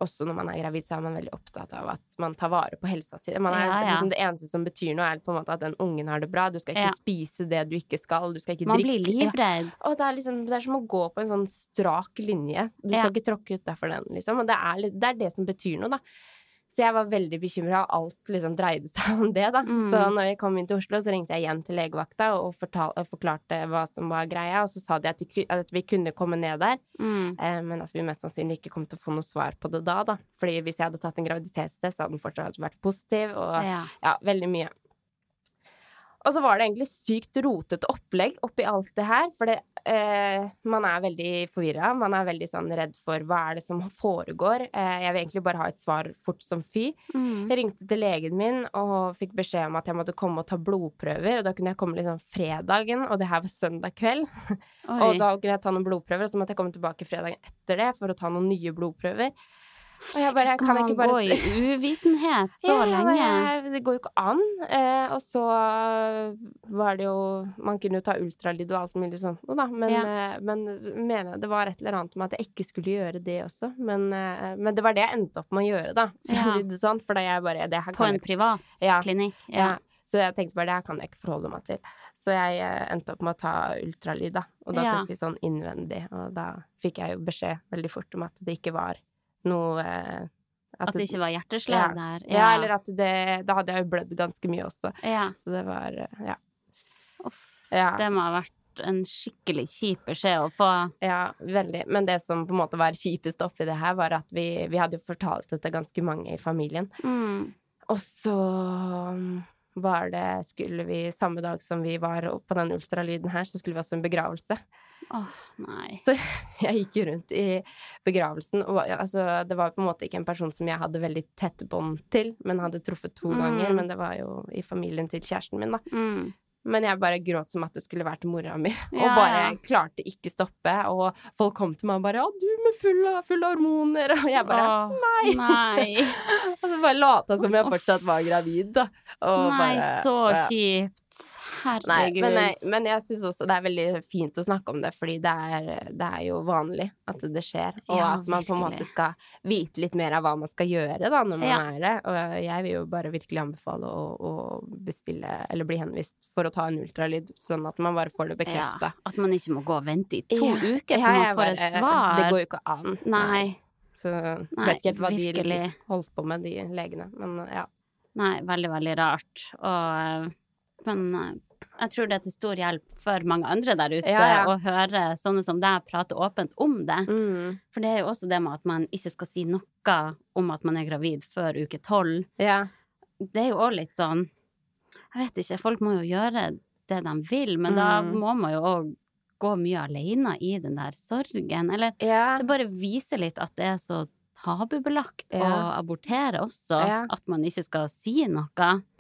C: også når man er gravid, så er man veldig opptatt av at man tar vare på helsa si. Man er,
B: Ja, ja.
C: Liksom, det eneste som betyr noe, er på en måte at den ungen har det bra. Du skal ikke
B: Ja.
C: spise det du ikke skal, du skal ikke
B: Man
C: drikke
B: blir livredd.
C: og det er liksom, det er som å gå på en sånn strak linje. Du skal ikke tråkke utafor den, liksom. Og det er, det er det som betyr noe, da. Så jeg var veldig bekymra, og alt liksom dreide seg om det, da.
B: Mm.
C: Så når jeg kom inn til Oslo, så ringte jeg igjen til legevakta og, fortal, og forklarte hva som var greia, og så sa de at, de, at vi kunne komme ned der,
B: Mm.
C: eh, men at vi mest sannsynlig ikke kom til å få noe svar på det da, da. Fordi hvis jeg hadde tatt en graviditetstest, så hadde den fortsatt vært positiv, og
B: Ja.
C: ja, veldig mye. Og så var det egentlig sykt rotete opplegg oppi alt det her, for det, eh, man er veldig forvirra. Man er veldig sånn redd for hva er det som foregår. Eh, jeg vil egentlig bare ha et svar fort som fy.
B: Mm.
C: Jeg ringte til legen min og fikk beskjed om at jeg måtte komme og ta blodprøver. Og da kunne jeg komme liksom fredagen, og det her var søndag kveld. Og da kunne jeg ta noen blodprøver, og så måtte jeg komme tilbake fredagen etter det for å ta noen nye blodprøver. Og jeg bare,
B: Skal man
C: bare
B: gå i uvitenhet så
C: ja,
B: lenge?
C: bare, det går jo ikke an. Eh, og så var det jo Man kunne jo ta ultralyd og alt mulig sånt noe, da. Men,
B: Ja.
C: eh, men jeg det var et eller annet med at jeg ikke skulle gjøre det også. Men, eh, men det var det jeg endte opp med å gjøre, da. For,
B: Ja.
C: sånn, for da jeg bare det her
B: På en privat
C: Ja.
B: klinikk?
C: ja. Så jeg tenkte bare det her kan jeg ikke forholde meg til. Så jeg eh, endte opp med å ta ultralyd, da. Og da tok vi sånn innvendig, og da fikk jeg jo beskjed veldig fort om at det ikke var noe eh,
B: At det ikke var hjerteslag
C: ja.
B: der?
C: Ja, eller at det Da hadde jeg jo blødd ganske mye også.
B: ja.
C: Så det var eh, Ja.
B: Uff,
C: Ja,
B: Det må ha vært en skikkelig kjip beskjed å få.
C: ja, veldig. Men det som på en måte var kjipest oppi det her, var at vi, vi hadde jo fortalt det til ganske mange i familien.
B: Mm.
C: Og så um, var det Skulle vi Samme dag som vi var på den ultralyden her, så skulle vi også en begravelse.
B: Nei.
C: Så jeg gikk jo rundt i begravelsen, og altså, det var på en måte ikke en person som jeg hadde veldig tett bånd til, men hadde truffet to
B: Mm.
C: ganger. Men det var jo i familien til kjæresten min, da.
B: Mm.
C: Men jeg bare gråt som at det skulle vært mora mi, og bare
B: ja.
C: klarte ikke stoppe. Og folk kom til meg og bare 'Ja, du med full av, full av hormoner', og jeg bare
B: Åh, nei.
C: Og så bare lata som jeg fortsatt var gravid, da. Og
B: Nei,
C: bare,
B: så
C: ja.
B: kjipt.
C: Nei, men, jeg, men jeg syns også det er veldig fint å snakke om det, fordi det er, det er jo vanlig at det skjer. Og
B: Ja,
C: at man på en måte skal vite litt mer av hva man skal gjøre da, når man
B: Ja.
C: er det. Og jeg vil jo bare virkelig anbefale å, å bestille, eller bli henvist for å ta en ultralyd, sånn at man bare får det bekrefta.
B: Ja, at man ikke må gå og vente i to uker før man får et svar.
C: Det går jo ikke an.
B: Nei.
C: Så
B: Nei,
C: vet ikke helt hva de holdt på med, de legene. Men ja.
B: Nei, veldig, veldig rart. Og, men jeg tror det er til stor hjelp for mange andre der ute
C: Ja, ja.
B: å høre sånne som deg prate åpent om det.
C: Mm.
B: For det er jo også det med at man ikke skal si noe om at man er gravid før uke tolv.
C: Ja.
B: Det er jo òg litt sånn Jeg vet ikke, folk må jo gjøre det de vil, men da
C: Mm.
B: må man jo òg gå mye alene i den der sorgen. Eller det bare viser litt at det er så tabubelagt å abortere også.
C: Ja.
B: At man ikke skal si noe.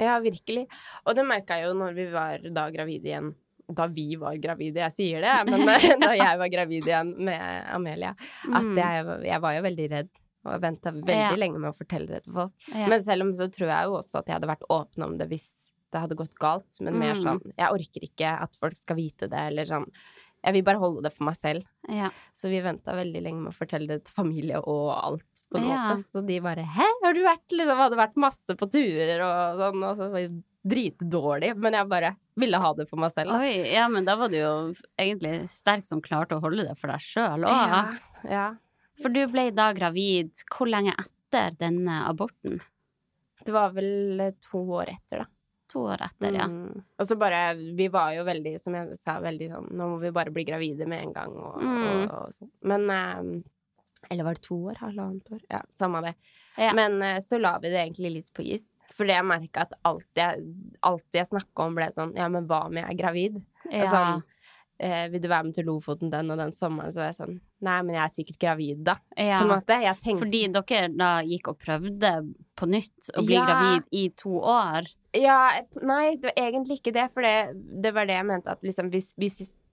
C: Ja, virkelig. Og det merka jeg jo når vi var da gravide igjen. Da vi var gravide, jeg sier det, men da jeg var gravid igjen med Amelia. At
B: Mm.
C: jeg, jeg var jo veldig redd og venta veldig
B: Ja.
C: lenge med å fortelle det til folk.
B: Ja.
C: Men selv om så tror jeg jo også at jeg hadde vært åpen om det hvis det hadde gått galt. Men mer
B: Mm.
C: sånn Jeg orker ikke at folk skal vite det, eller sånn. Jeg vil bare holde det for meg selv.
B: ja.
C: Så vi venta veldig lenge med å fortelle det til familie og alt, på en
B: Ja.
C: måte. Så de bare 'hæ, har du vært liksom Hadde vært masse på turer og sånn, og så var det dritdårlig. Men jeg bare ville ha det for meg selv.
B: Oi, ja, men da var du jo egentlig sterk som klarte å holde det for deg sjøl òg.
C: Ja, ja.
B: For du ble da gravid hvor lenge etter denne aborten?
C: Det var vel to år etter, da.
B: To år etter, ja.
C: Mm. Og så bare Vi var jo veldig, som jeg sa, veldig sånn Nå må vi bare bli gravide med en gang, og,
B: Mm.
C: og, og sånn. Men um, Eller var det to år? Halvannet år? Ja, samme det.
B: Ja.
C: Men uh, så la vi det egentlig litt på is. Fordi jeg merka at alt jeg, alt jeg snakka om, ble sånn Ja, men hva om jeg er gravid?
B: Ja.
C: Sånn, eh, 'Vil du være med til Lofoten den og den sommeren?' Så var jeg sånn Nei, men jeg er sikkert gravid, da.
B: Ja.
C: På en måte. Tenkte
B: Fordi dere da gikk og prøvde på nytt å bli
C: Ja.
B: gravid i to år.
C: Ja, nei, det var egentlig ikke det. For det, det var det jeg mente at liksom, vi, vi,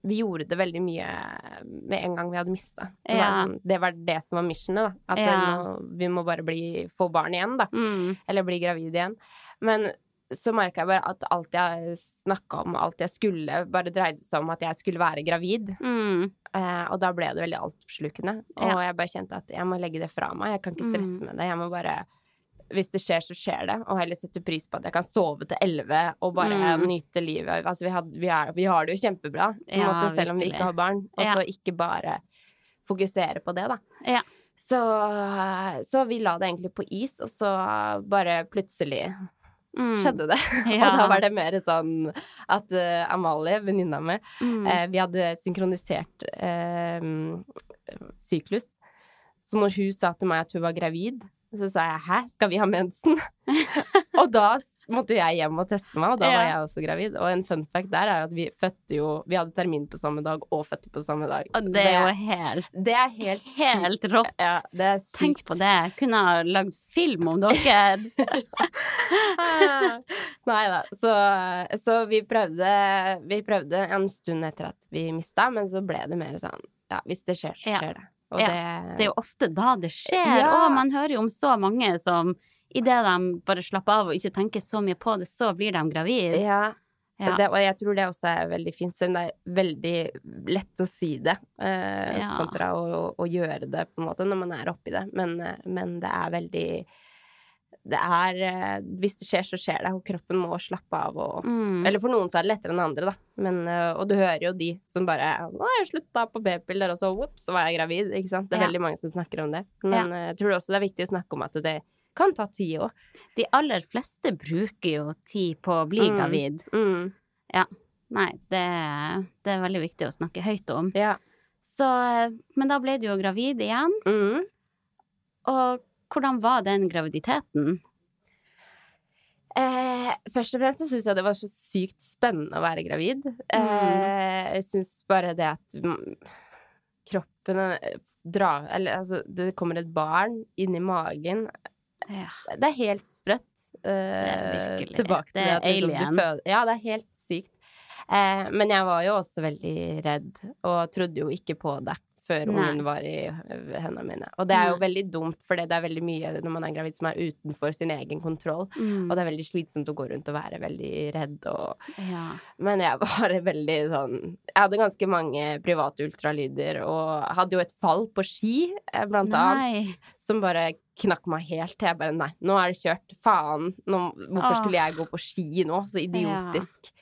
C: vi gjorde det veldig mye med en gang vi hadde mista. Det, var
B: Ja.
C: sånn, det var det som var missionet, da. At
B: Ja.
C: må, vi må bare bli, få barn igjen, da.
B: Mm.
C: Eller bli gravid igjen. Men så merka jeg bare at alt jeg snakka om, alt jeg skulle, bare dreide seg om at jeg skulle være gravid.
B: Mm.
C: Eh, og da ble det veldig altoppslukende. Og
B: Ja.
C: jeg bare kjente at jeg må legge det fra meg. Jeg kan ikke stresse
B: Mm.
C: med det. Jeg må bare Hvis det skjer, så skjer det. Og heller sette pris på at jeg kan sove til elleve og bare
B: Mm.
C: nyte livet. Altså, vi, had, vi, er, vi har det jo kjempebra,
B: Ja,
C: måte, selv om vi ikke har barn. Og
B: Ja.
C: ikke bare fokusere på det, da.
B: Ja.
C: Så, så vi la det egentlig på is, og så bare plutselig
B: Mm.
C: skjedde det. Og da var det mer sånn at uh, Amalie, venninna mi,
B: Mm.
C: Eh, vi hadde synkronisert eh, syklus. Så når hun sa til meg at hun var gravid, så sa jeg 'hæ, skal vi ha mensen?' og da måtte jeg hjem og teste meg, og da var jeg også gravid. Og en fun fact der er at vi fødte jo Vi hadde termin på samme dag og fødte på samme dag.
B: Og det er jo helt,
C: det er helt
B: helt rått.
C: Ja, det er.
B: Tenk på det. Jeg kunne ha lagd film om dere.
C: Nei da. Så, så vi prøvde Vi prøvde en stund etter at vi mista, men så ble det mer sånn Ja, hvis det skjer, så
B: Ja.
C: skjer det. Og
B: Ja,
C: det
B: Det er jo ofte da det skjer.
C: Ja.
B: Og man hører jo om så mange som idet de bare slapper av og ikke tenker så mye på det, så blir de gravid.
C: Ja.
B: Ja.
C: Og, det, og jeg tror det også er veldig fint, selv om det er veldig lett å si det eh, kontra å, å gjøre det på en måte når man er oppi det. Men, eh, men det er veldig Det er eh, Hvis det skjer, så skjer det, og kroppen må slappe av og
B: Mm.
C: Eller for noen så er det lettere enn andre, da. Men, eh, og du hører jo de som bare 'Å, jeg slutta på p-piller', og så ops, så var jeg gravid. Ikke sant? Det er
B: Ja.
C: veldig mange som snakker om det. Men ja. jeg tror også det er viktig å snakke om at det kan ta tid òg.
B: De aller fleste bruker jo tid på å bli
C: Mm.
B: gravid.
C: Mm.
B: Nei, det, det er veldig viktig å snakke høyt om.
C: Ja.
B: Så, men da ble du jo gravid igjen.
C: Mm.
B: Og hvordan var den graviditeten?
C: Eh, først og fremst så syns jeg det var så sykt spennende å være gravid. Eh, jeg syns bare det at mm, kroppen eh, drar Eller altså, det kommer et barn inni magen.
B: Ja.
C: Det er helt sprøtt. Eh,
B: er
C: tilbake til
B: det
C: det, at liksom, du føder Ja, det er helt sykt. Eh, men jeg var jo også veldig redd, og trodde jo ikke på det før
B: Nei.
C: ungen var i hendene mine. Og det er jo
B: Nei.
C: veldig dumt, for det er veldig mye når man er gravid som er utenfor sin egen kontroll.
B: Mm.
C: Og det er veldig slitsomt å gå rundt og være veldig redd og
B: ja.
C: Men jeg var veldig sånn Jeg hadde ganske mange private ultralyder og hadde jo et fall på ski, eh, blant
B: Nei.
C: annet, som bare knakk meg helt til. Jeg bare Nei, nå er det kjørt. Faen. Nå, hvorfor skulle jeg gå på ski nå? Så idiotisk.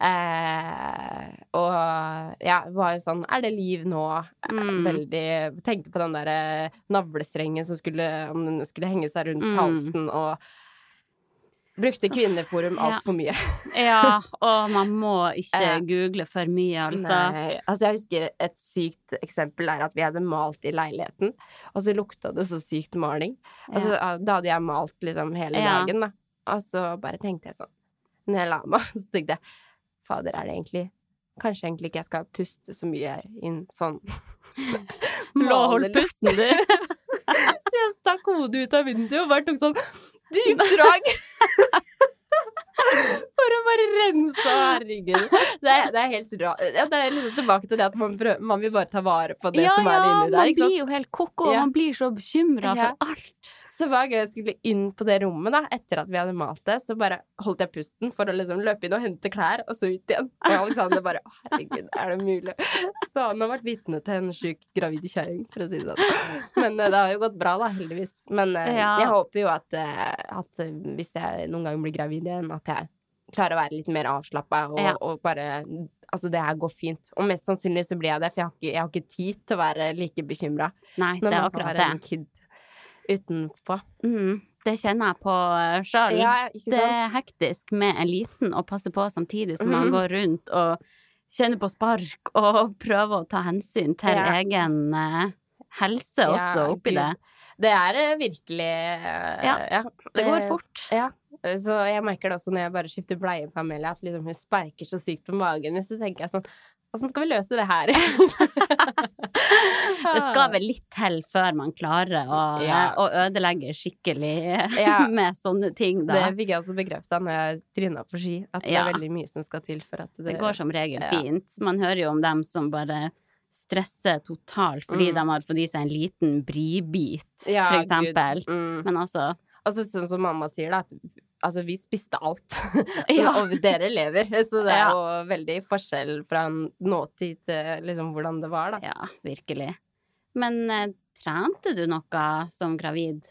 C: Eh, og ja, var jo sånn Er det liv nå? Eh,
B: Mm.
C: Veldig Tenkte på den derre navlestrengen som skulle Om den skulle henge seg rundt
B: Mm.
C: halsen, og brukte Kvinneforum
B: Ja.
C: altfor mye.
B: Ja, og man må ikke
C: Eh,
B: google for mye, altså.
C: Nei, altså jeg husker et sykt eksempel er at vi hadde malt i leiligheten, og så lukta det så sykt maling. Altså, Da hadde jeg malt liksom hele
B: Ja.
C: dagen, da. Og så bare tenkte jeg sånn Når jeg la meg, så tenkte jeg Fader, er det egentlig Kanskje egentlig ikke jeg skal puste så mye inn sånn. Blåholdt
B: pusten, din.
C: så jeg stakk hodet ut av vinduet og bare tok sånn dypdrag. For å bare rense herregud. Det er, det er helt rart. Ja, det er liksom tilbake til det at man, prøver, man vil bare ta vare på det
B: ja,
C: som er
B: ja,
C: inni der.
B: man
C: Ikke sant?
B: blir jo helt koko, og
C: Ja.
B: man blir så bekymra
C: Ja.
B: for alt.
C: Så hver gang jeg skulle inn på det rommet, da, etter at vi hadde malt det, så bare holdt jeg pusten for å liksom løpe inn og hente klær, og så ut igjen. Og Alexander bare Å, herregud, er det mulig? Så han har vært vitne til en sjuk gravid kjerring, for å si det sånn. Men eh, det har jo gått bra, da, heldigvis. Men eh,
B: Ja.
C: jeg håper jo at, eh, at hvis jeg noen gang blir gravid igjen, at jeg klarer å være litt mer avslappa og,
B: Ja.
C: og bare Altså, det her går fint. Og mest sannsynlig så blir jeg det, for jeg har ikke, jeg har ikke tid til å være like bekymra
B: Nei, det
C: når
B: er
C: man
B: akkurat det.
C: en kid utenpå.
B: Mm, det kjenner jeg på sjøl.
C: Ja,
B: det er hektisk med en liten å passe på samtidig som man
C: Mhm.
B: går rundt og kjenner på spark og prøver å ta hensyn til
C: Ja.
B: egen eh, helse også
C: Ja,
B: oppi det.
C: Det er eh, virkelig eh,
B: Ja, Det går fort.
C: Ja. Så jeg merker det også når jeg bare skifter bleie på Amelia, at liksom hun sparker så sykt på magen. Hvis så tenker jeg sånn Åssen skal vi løse det her?
B: Det skal vel litt til før man klarer å,
C: Ja.
B: å ødelegge skikkelig
C: Ja.
B: med sånne ting, da.
C: Det fikk jeg også bekrefta når jeg tryna på ski, at det er veldig mye som skal til for at det,
B: Det går som regel
C: Ja.
B: fint. Man hører jo om dem som bare stresser totalt fordi
C: Mm.
B: de har fått i seg en liten bribit,
C: Ja,
B: for eksempel.
C: Mm.
B: Men altså
C: Altså sånn som mamma sier, da, at altså, vi spiste alt.
B: Ja.
C: og dere lever. Så det er
B: Ja.
C: jo veldig forskjell fra nåtid til liksom hvordan det var, da.
B: Ja, virkelig. Men eh, trente du noe som gravid?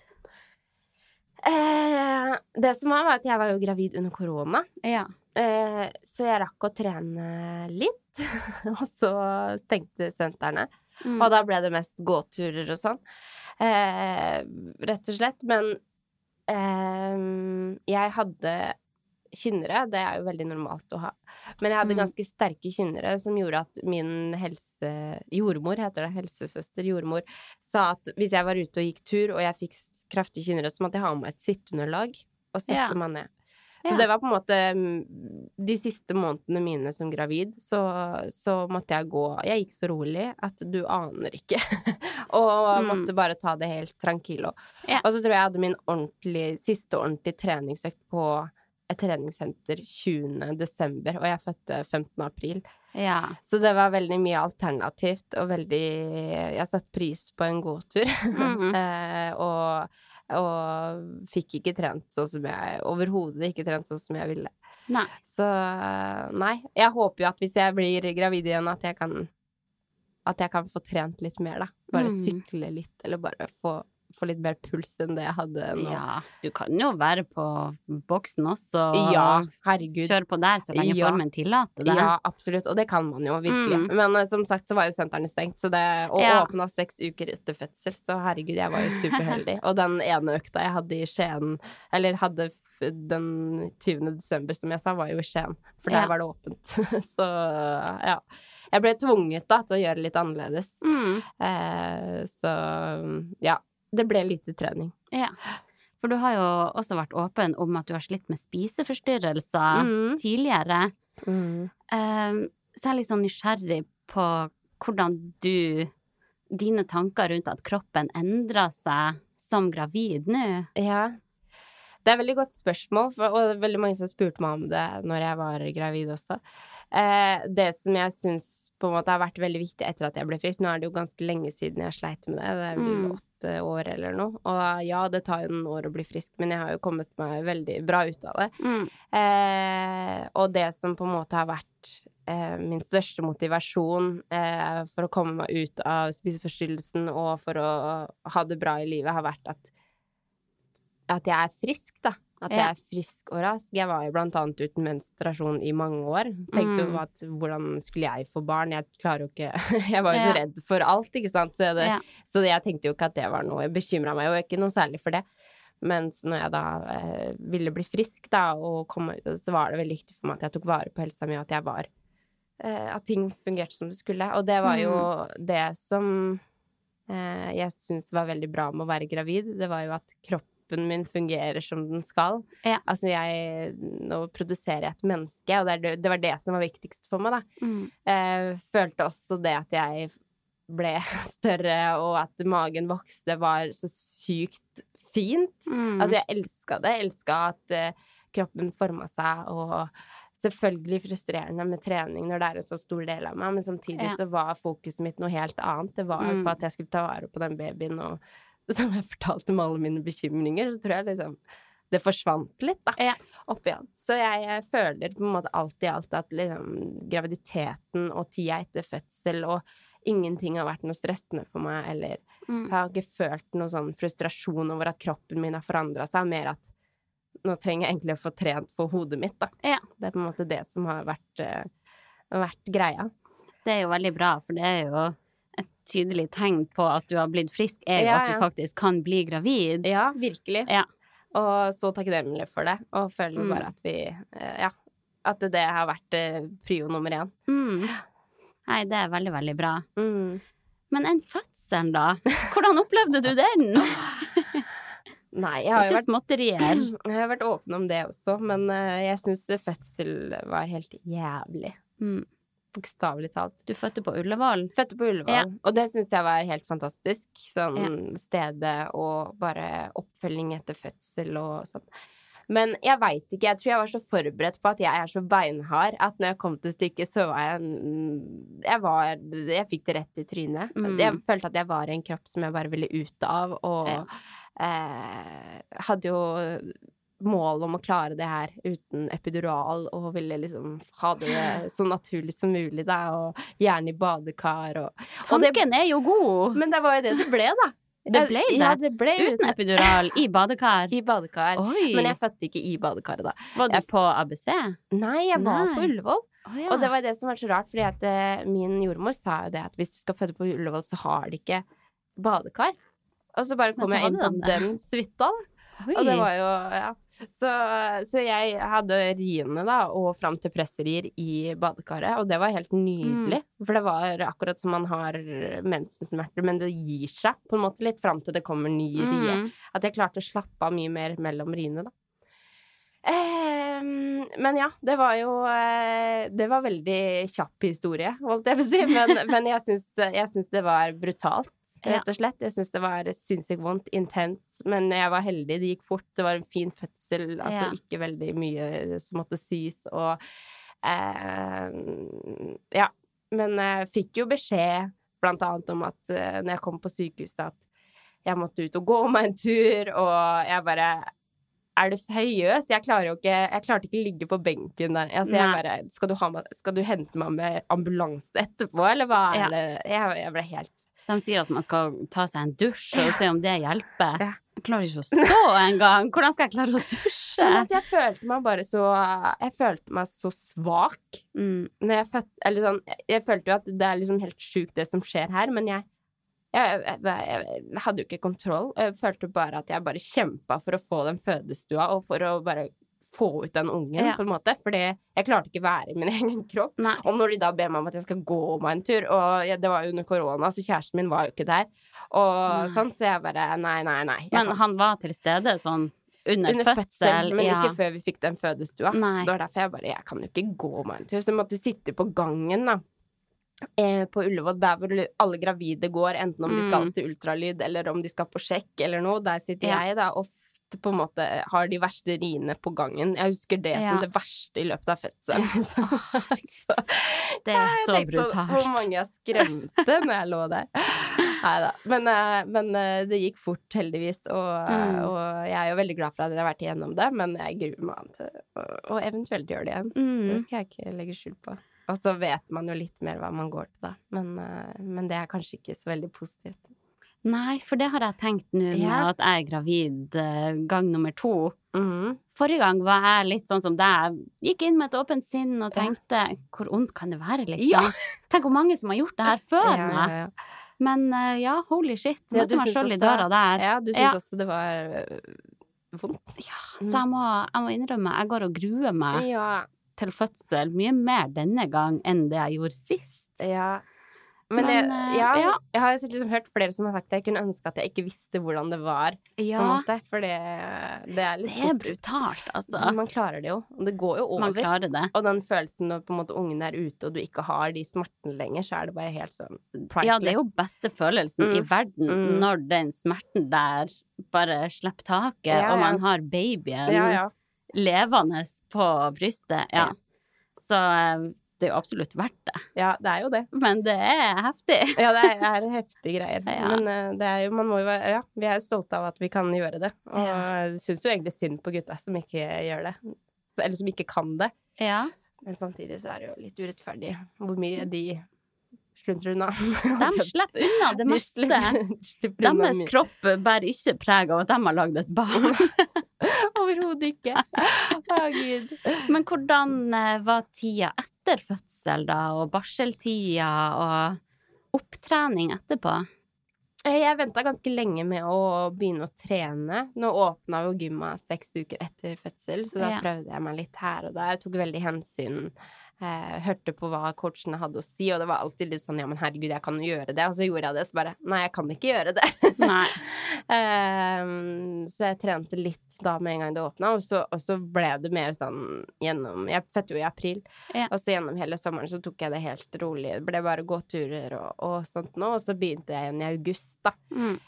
C: Eh, det som var, var at jeg var jo gravid under korona.
B: Ja.
C: Eh, så jeg rakk å trene litt. og så stengte sentrene.
B: Mm.
C: Og da ble det mest gåturer og sånn. Eh, rett og slett. Men eh, jeg hadde kynnere. Det er jo veldig normalt å ha. Men jeg hadde
B: Mm.
C: ganske sterke kynnere som gjorde at min helse... Jordmor heter det. Helsesøster, jordmor. Sa at hvis jeg var ute og gikk tur, og jeg fikk kraftige kynnere, så måtte jeg ha med et sitteunderlag og sette
B: Ja.
C: meg ned. Så det var på en måte mm, De siste månedene mine som gravid, så, så måtte jeg gå Jeg gikk så rolig at du aner ikke. og
B: Mm.
C: måtte bare ta det helt tranquilo.
B: Ja.
C: Og så tror jeg jeg hadde min ordentlig, siste ordentlige treningsøkt på et treningssenter 20. desember, og jeg fødte 15. april.
B: ja.
C: Så det var veldig mye alternativt, og veldig Jeg satte pris på en gåtur.
B: Mm
C: -hmm. og, og fikk ikke trent sånn som jeg Overhodet ikke trent sånn som jeg ville.
B: Nei.
C: Så nei. Jeg håper jo at hvis jeg blir gravid igjen, at jeg kan At jeg kan få trent litt mer, da. Bare
B: Mm.
C: sykle litt, eller bare få, få litt mer puls enn det jeg hadde nå.
B: Ja. Du kan jo være på boksen også og
C: Ja, herregud.
B: kjøre på der så lenge
C: Ja.
B: formen tillater det.
C: Ja, absolutt. Og det kan man jo virkelig.
B: Mm.
C: Men uh, som sagt så var jo sentrene stengt, så det, og
B: Ja.
C: åpna seks uker etter fødsel, så herregud, jeg var jo superheldig. og den ene økta jeg hadde i Skien, eller hadde den 20. desember, som jeg sa, var jo i Skien, for der
B: Ja.
C: var det åpent. så ja. Jeg ble tvunget da til å gjøre litt annerledes.
B: Mm.
C: Eh, så ja. Det ble lite trening.
B: Ja. For du har jo også vært åpen om at du har slitt med spiseforstyrrelser
C: Mm.
B: tidligere. Mm. så jeg er litt sånn nysgjerrig på hvordan du Dine tanker rundt at kroppen endrer seg som gravid nå.
C: Ja. Det er et veldig godt spørsmål, for, og det er veldig mange som spurte meg om det når jeg var gravid også. Eh, det som jeg syns på en måte har vært veldig viktig etter at jeg ble frisk Nå er det jo ganske lenge siden jeg sleit med det, det er vel
B: Mm.
C: åtte år eller noe. Og ja, det tar jo noen år å bli frisk, men jeg har jo kommet meg veldig bra ut av det.
B: Mm.
C: Eh, og det som på en måte har vært eh, min største motivasjon eh, for å komme meg ut av spiseforstyrrelsen og for å ha det bra i livet, har vært at, at jeg er frisk, da. At jeg er frisk og rask. Jeg var jo blant annet uten menstruasjon i mange år. Tenkte jo
B: Mm.
C: at hvordan skulle jeg få barn? Jeg klarer jo ikke Jeg var jo så redd for alt, ikke sant. Så, det, så jeg tenkte jo ikke at det var noe Jeg bekymra meg jo ikke noe særlig for det. Mens når jeg da eh, ville bli frisk, da, og komme ut, så var det veldig viktig for meg at jeg tok vare på helsa mi, at jeg var eh, At ting fungerte som det skulle. Og det var jo
B: Mm.
C: det som eh, jeg syns var veldig bra med å være gravid. Det var jo at kroppen min fungerer som den skal.
B: Ja.
C: Altså jeg Nå produserer jeg et menneske, og det, det, det var det som var viktigst for meg, da.
B: Mm.
C: Eh, følte også det at jeg ble større, og at magen vokste, var så sykt fint.
B: Mm.
C: Altså, jeg elska det. Elska at eh, kroppen forma seg, og selvfølgelig frustrerende med trening når det er en så stor del av meg, men samtidig
B: Ja.
C: så var fokuset mitt noe helt annet. Det var
B: Mm.
C: på at jeg skulle ta vare på den babyen, og som jeg fortalte om alle mine bekymringer, så tror jeg liksom det forsvant litt, da,
B: Ja.
C: oppi alt. Så jeg, jeg føler på en måte alt i alt at liksom graviditeten og tida etter fødsel og ingenting har vært noe stressende for meg, eller
B: Mm.
C: jeg har ikke følt noe sånn frustrasjon over at kroppen min har forandra seg, mer at nå trenger jeg egentlig å få trent for hodet mitt, da.
B: Ja.
C: Det er på en måte det som har vært, uh, vært greia.
B: Det er jo veldig bra, for det er jo tydelig tegn på at du har blitt frisk, er jo
C: Ja,
B: at du faktisk kan bli gravid.
C: Ja, virkelig.
B: Ja.
C: Og så takknemlig for det, og føler
B: Mm.
C: bare at vi eh, Ja. At det har vært eh, prio nummer én.
B: Mm. Nei, det er veldig, veldig bra.
C: Mm.
B: Men en fødselen, da? Hvordan opplevde du den?
C: Nei, jeg har jo vært
B: småtterier.
C: Jeg har vært åpen om det også, men eh, jeg syns fødsel var helt jævlig.
B: Mm.
C: Bokstavelig talt.
B: Du fødte på Ullevål.
C: Fødte på Ullevål,
B: Ja.
C: og det syns jeg var helt fantastisk. Sånn stedet og bare oppfølging etter fødsel og sånn. Men jeg veit ikke, jeg tror jeg var så forberedt på at jeg er så beinhard at når jeg kom til stykket, så var jeg en- Jeg var Jeg fikk det rett i trynet.
B: Mm.
C: Jeg følte at jeg var i en kropp som jeg bare ville ut av, og
B: Ja.
C: eh, hadde jo mål om å klare det her uten epidural, og ville liksom ha det så naturlig som mulig, da, og gjerne i badekar og og det-
B: Tanken er jo god!
C: Men det var jo det det ble, da.
B: Det ble det?
C: Ja, det ble
B: Uten epidural, i badekar.
C: I badekar.
B: Oi!
C: Men jeg fødte ikke i badekaret, da.
B: Var du
C: jeg-
B: på ABC?
C: Nei, jeg var
B: Nei.
C: på Ullevål.
B: Oh, ja.
C: Og det var det som var så rart, fordi at uh, min jordmor sa jo det at hvis du skal føde på Ullevål, så har de ikke badekar. Og så bare kom
B: så
C: jeg inn på den suita, da.
B: Oi.
C: Og det var jo Ja. Så, så jeg hadde riene, da, og fram til presserier i badekaret, og det var helt nydelig.
B: Mm.
C: For det var akkurat som man har mensensmerter, men det gir seg på en måte litt fram til det kommer ny rie.
B: Mm.
C: At jeg klarte å slappe av mye mer mellom riene, da. Ehm, men ja, det var jo eh, Det var veldig kjapp historie, holdt jeg på å si. Men, men jeg syns det var brutalt, rett og slett. Jeg syns det var sinnssykt vondt, intenst. Men jeg var heldig, det gikk fort. Det var en fin fødsel. Altså ikke veldig mye som måtte sys, og eh, Ja. Men jeg fikk jo beskjed blant annet om at eh, når jeg kom på sykehuset, at jeg måtte ut og gå meg en tur, og jeg bare er du seriøs? Jeg ikke Jeg klarte ikke å ligge på benken der. Altså, jeg bare skal du, ha skal du hente meg med ambulanse etterpå, eller hva
B: Ja.
C: jeg, jeg ble helt
B: De sier at man skal ta seg en dusj og se om det hjelper.
C: Ja.
B: Jeg klarer ikke å stå engang! Hvordan skal jeg klare å dusje?
C: Men altså, jeg følte meg bare så Jeg følte meg så svak
B: Mm.
C: jeg Eller sånn Jeg, følte jo at det er liksom helt sjukt, det som skjer her, men jeg, jeg, jeg hadde jo ikke kontroll. Jeg følte bare at jeg bare kjempa for å få den fødestua, og for å bare få ut den ungen,
B: Ja.
C: på en måte. Fordi jeg klarte ikke være i min egen kropp.
B: Nei.
C: Og når de da ber meg om at jeg skal gå meg en tur, og jeg, det var jo under korona, så kjæresten min var jo ikke der, og sånn, så jeg bare nei, nei, nei. Jeg
B: Men han var til stede sånn under,
C: under fødsel, men
B: ja.
C: ikke før vi fikk den fødestua.
B: Nei.
C: Så det var derfor jeg bare Jeg kan jo ikke gå meg en tur. Så jeg måtte sitte på gangen, da. Eh, på Ullevål, der hvor alle gravide går, enten om de skal
B: Mm.
C: til ultralyd eller om de skal på sjekk eller noe. Der sitter
B: Ja.
C: jeg, da, og på en måte har de verste riene på gangen. Jeg husker det
B: Ja.
C: som det verste i løpet av fødselen. liksom. Så
B: Det er så
C: brutalt. sånn,
B: brutalt.
C: Hvor mange jeg skremte når jeg lå der. Nei da. Men, eh, men eh, det gikk fort, heldigvis. Og,
B: Mm.
C: og jeg er jo veldig glad for at jeg har vært igjennom det, men jeg gruer meg til å eventuelt gjøre det igjen. Det
B: Mm.
C: skal jeg ikke legge skjul på. Og så vet man jo litt mer hva man går til, da. Men, eh, men det er kanskje ikke så veldig positivt.
B: Nei, for det har jeg tenkt nå
C: Ja.
B: at jeg er gravid eh, gang nummer to.
C: Mm.
B: Forrige gang var jeg litt sånn som deg. Gikk inn med et åpent sinn og
C: Ja.
B: tenkte hvor ondt kan det være, liksom?
C: Ja.
B: Tenk hvor mange som har gjort det her før
C: Ja,
B: meg.
C: ja, ja.
B: Men eh, ja, holy shit.
C: Ja,
B: Møtte meg sjøl i døra der.
C: Ja, du syns
B: Ja.
C: også det var vondt?
B: Ja, Så jeg må, jeg må innrømme, jeg går og gruer meg
C: Ja.
B: til fødsel mye mer denne gang enn det jeg gjorde sist.
C: Ja. Men,
B: Men,
C: jeg,
B: eh,
C: ja,
B: ja.
C: jeg har liksom hørt flere som har sagt at jeg kunne ønske at jeg ikke visste hvordan det var.
B: Ja,
C: måte, for det, det er litt
B: det er brutalt, altså.
C: Men Man klarer det jo, og det går jo over.
B: Man klarer det.
C: Og den følelsen når på en måte ungen er ute, og du ikke har de smertene lenger, så er det bare helt sånn priceless.
B: Ja, det er jo beste følelsen i
C: Mm.
B: verden
C: Mm.
B: når den smerten der bare slipper taket,
C: Ja,
B: og man har babyen levende på brystet. Ja.
C: Ja.
B: Så eh, det er jo absolutt verdt det.
C: ja, det er jo det.
B: Men det er heftig.
C: Ja, det er, er heftige greier.
B: Ja.
C: Men eh, det er jo, man må jo være Ja, vi er jo stolte av at vi kan gjøre det. Og
B: Ja.
C: syns jo egentlig synd på gutta som ikke gjør det. Eller som ikke kan det.
B: Ja.
C: Men samtidig så er det jo litt urettferdig hvor mye de sluntrer unna.
B: De slipper unna det meste.
C: De slipper unna
B: Deres kropp bærer ikke preg av at de har lagd et barn.
C: Overhodet ikke. Å, gud.
B: Men hvordan eh, var tida etter fødsel, da, og barseltida, og opptrening etterpå?
C: Eh, Jeg venta ganske lenge med å begynne å trene. Nå åpna jo gymma seks uker etter fødsel, så da prøvde jeg meg litt her og der. Jeg Tok veldig hensyn hørte på hva coachene hadde å si, og det var alltid litt sånn ja, men herregud, jeg kan jo gjøre det. Og så gjorde jeg det, så bare nei, jeg kan ikke gjøre det. Ehm, så jeg trente litt da med en gang det åpna, og, så- og så ble det mer sånn gjennom Jeg fødte jo i april,
B: Ja.
C: og så gjennom hele sommeren så tok jeg det helt rolig. Det ble bare gåturer og, og sånt nå, og så begynte jeg igjen i august, da.
B: Mm.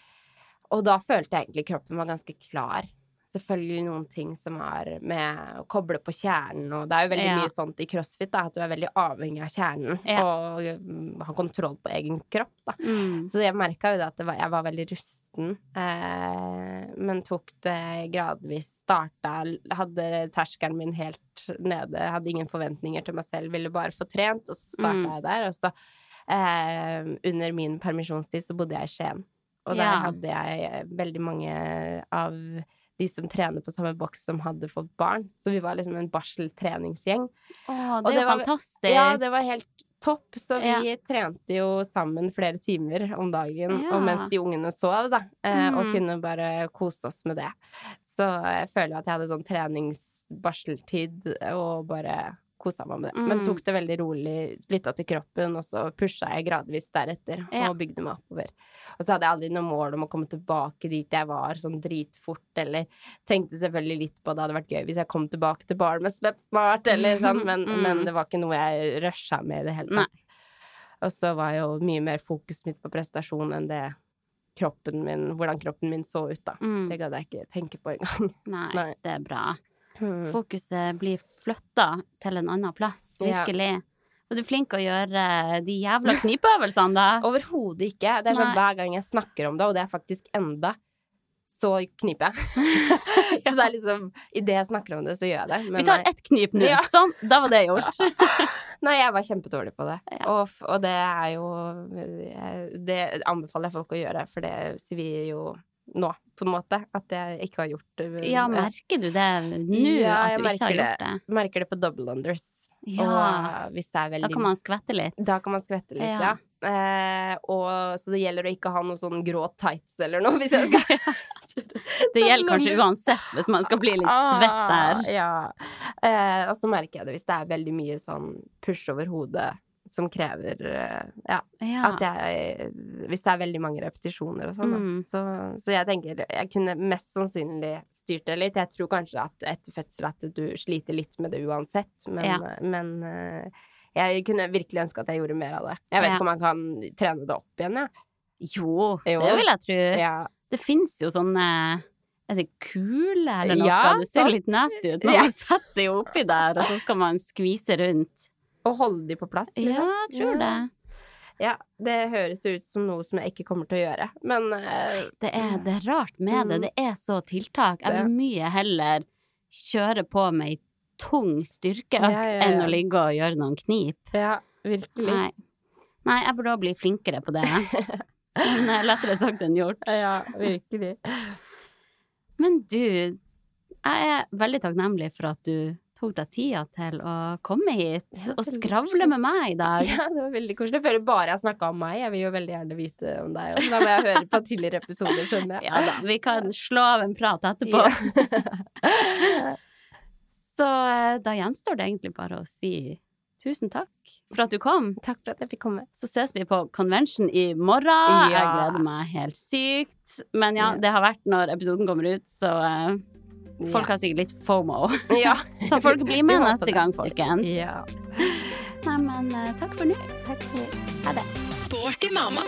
C: Og da følte jeg egentlig kroppen var ganske klar. Selvfølgelig noen ting som har med å koble på kjernen, og det er jo veldig
B: Ja.
C: mye sånt i crossfit, da, at du er veldig avhengig av kjernen
B: Ja.
C: og har ha kontroll på egen kropp, da.
B: Mm.
C: Så jeg merka jo det at det var, jeg var veldig rusten, eh, men tok det gradvis. Starta Hadde terskelen min helt nede, hadde ingen forventninger til meg selv, ville bare få trent, og så starta
B: Mm.
C: jeg der. Og så, eh, under min permisjonstid, så bodde jeg i Skien. Og der
B: Ja.
C: hadde jeg veldig mange av de som trener på samme boks, som hadde fått barn. Så vi var liksom en barseltreningsgjeng.
B: Å,
C: Og
B: det
C: det var-
B: fantastisk.
C: Ja, det var helt topp. Så vi trente jo sammen flere timer om dagen,
B: Ja.
C: og mens de ungene så det, da. Eh, Og
B: Mm.
C: kunne bare kose oss med det. Så jeg føler at jeg hadde sånn treningsbarseltid og bare kosa meg med det. Men
B: Mm.
C: tok det veldig rolig, lytta til kroppen, og så pusha jeg gradvis deretter
B: Ja.
C: og bygde meg oppover. Og så hadde jeg aldri noe mål om å komme tilbake dit jeg var sånn dritfort, eller tenkte selvfølgelig litt på det hadde vært gøy hvis jeg kom tilbake til Barmesløp snart, eller sånn, men,
B: Mm.
C: men det var ikke noe jeg rusha med i det hele tatt. Og så var jo mye mer fokus mitt på prestasjon enn det kroppen min, hvordan kroppen min så ut, da.
B: Mm.
C: Det gadd jeg ikke tenke på engang.
B: Nei,
C: Nei.
B: det er bra.
C: Mm.
B: Fokuset blir flytta til en annen plass,
C: Ja.
B: Og du er flink å gjøre de jævla knipeøvelsene, da.
C: Overhodet ikke. Det er sånn
B: Nei.
C: hver gang jeg snakker om det, og det er faktisk enda, så kniper jeg. så det er liksom Idet jeg snakker om det, så gjør jeg det.
B: Vi tar
C: nei.
B: ett knip nå.
C: Ja.
B: Sånn, da var det gjort.
C: Nei, jeg var kjempedårlig på det.
B: Ja.
C: Og, og det er jo Det anbefaler jeg folk å gjøre, for det sier vi jo nå, på en måte. At jeg ikke har gjort det.
B: Ja, merker du det nå,
C: Ja,
B: at du ikke har gjort det?
C: Ja, jeg Merker det på double unders.
B: Ja,
C: veldig
B: da kan man skvette litt.
C: Da kan man skvette litt, ja.
B: Ja.
C: Eh, og, så det gjelder å ikke ha noe sånn grå tights eller noe. Hvis jeg skal
B: Det gjelder kanskje uansett hvis man skal bli litt svett der.
C: Ah, ja. Eh, og så merker jeg det hvis det er veldig mye sånn push over hodet som krever eh, Ja.
B: Ja.
C: At jeg Hvis det er veldig mange repetisjoner og sånn.
B: Mm.
C: Så, så jeg tenker jeg kunne mest sannsynlig styrt det litt. Jeg tror kanskje at etter fødsel at du sliter litt med det uansett, men,
B: Ja.
C: men eh, jeg kunne virkelig ønske at jeg gjorde mer av det. Jeg vet ikke om man kan trene det opp igjen, jeg.
B: Jo,
C: Jo.
B: det vil jeg tro.
C: Ja.
B: Det fins jo sånne Er det kule eller noe?
C: Ja,
B: det ser jo litt nasty ut Man
C: Ja.
B: setter det oppi der, og så skal man skvise rundt.
C: Og holde de på plass.
B: Ja,
C: liksom.
B: jeg tror det.
C: Ja, det høres ut som noe som jeg ikke kommer til å gjøre, men uh,
B: Det er, det er rart med det.
C: Mm.
B: Det er så tiltak. Jeg vil mye heller kjøre på med ei tung styrkeøkt
C: Ja, ja, ja.
B: enn å ligge og gjøre noen knip.
C: ja, virkelig.
B: Nei. Nei, jeg burde òg bli flinkere på det. Men er lettere sagt enn gjort.
C: Ja, virkelig.
B: Men du, jeg er veldig takknemlig for at du tok deg tida til å komme hit og skravle med meg i dag.
C: Ja, det var veldig koselig. Jeg føler bare jeg snakka om meg. Jeg vil jo veldig gjerne vite om deg også. Da må jeg høre på tidligere episoder, skjønner jeg.
B: Ja da, vi kan slå av en prat etterpå.
C: Ja.
B: Så eh, da gjenstår det egentlig bare å si tusen takk for at du kom.
C: Takk for at jeg fikk komme.
B: Så ses vi på convention i morgen. Jeg gleder meg helt sykt. Men ja,
C: Ja.
B: det har vært når episoden kommer ut, så eh, folk har sikkert litt fomo.
C: Ja.
B: Så folk blir med neste gang, folkens.
C: Ja.
B: Nei, men eh, takk for nå.
C: Takk for
B: Ha det.
A: Sporty mamma.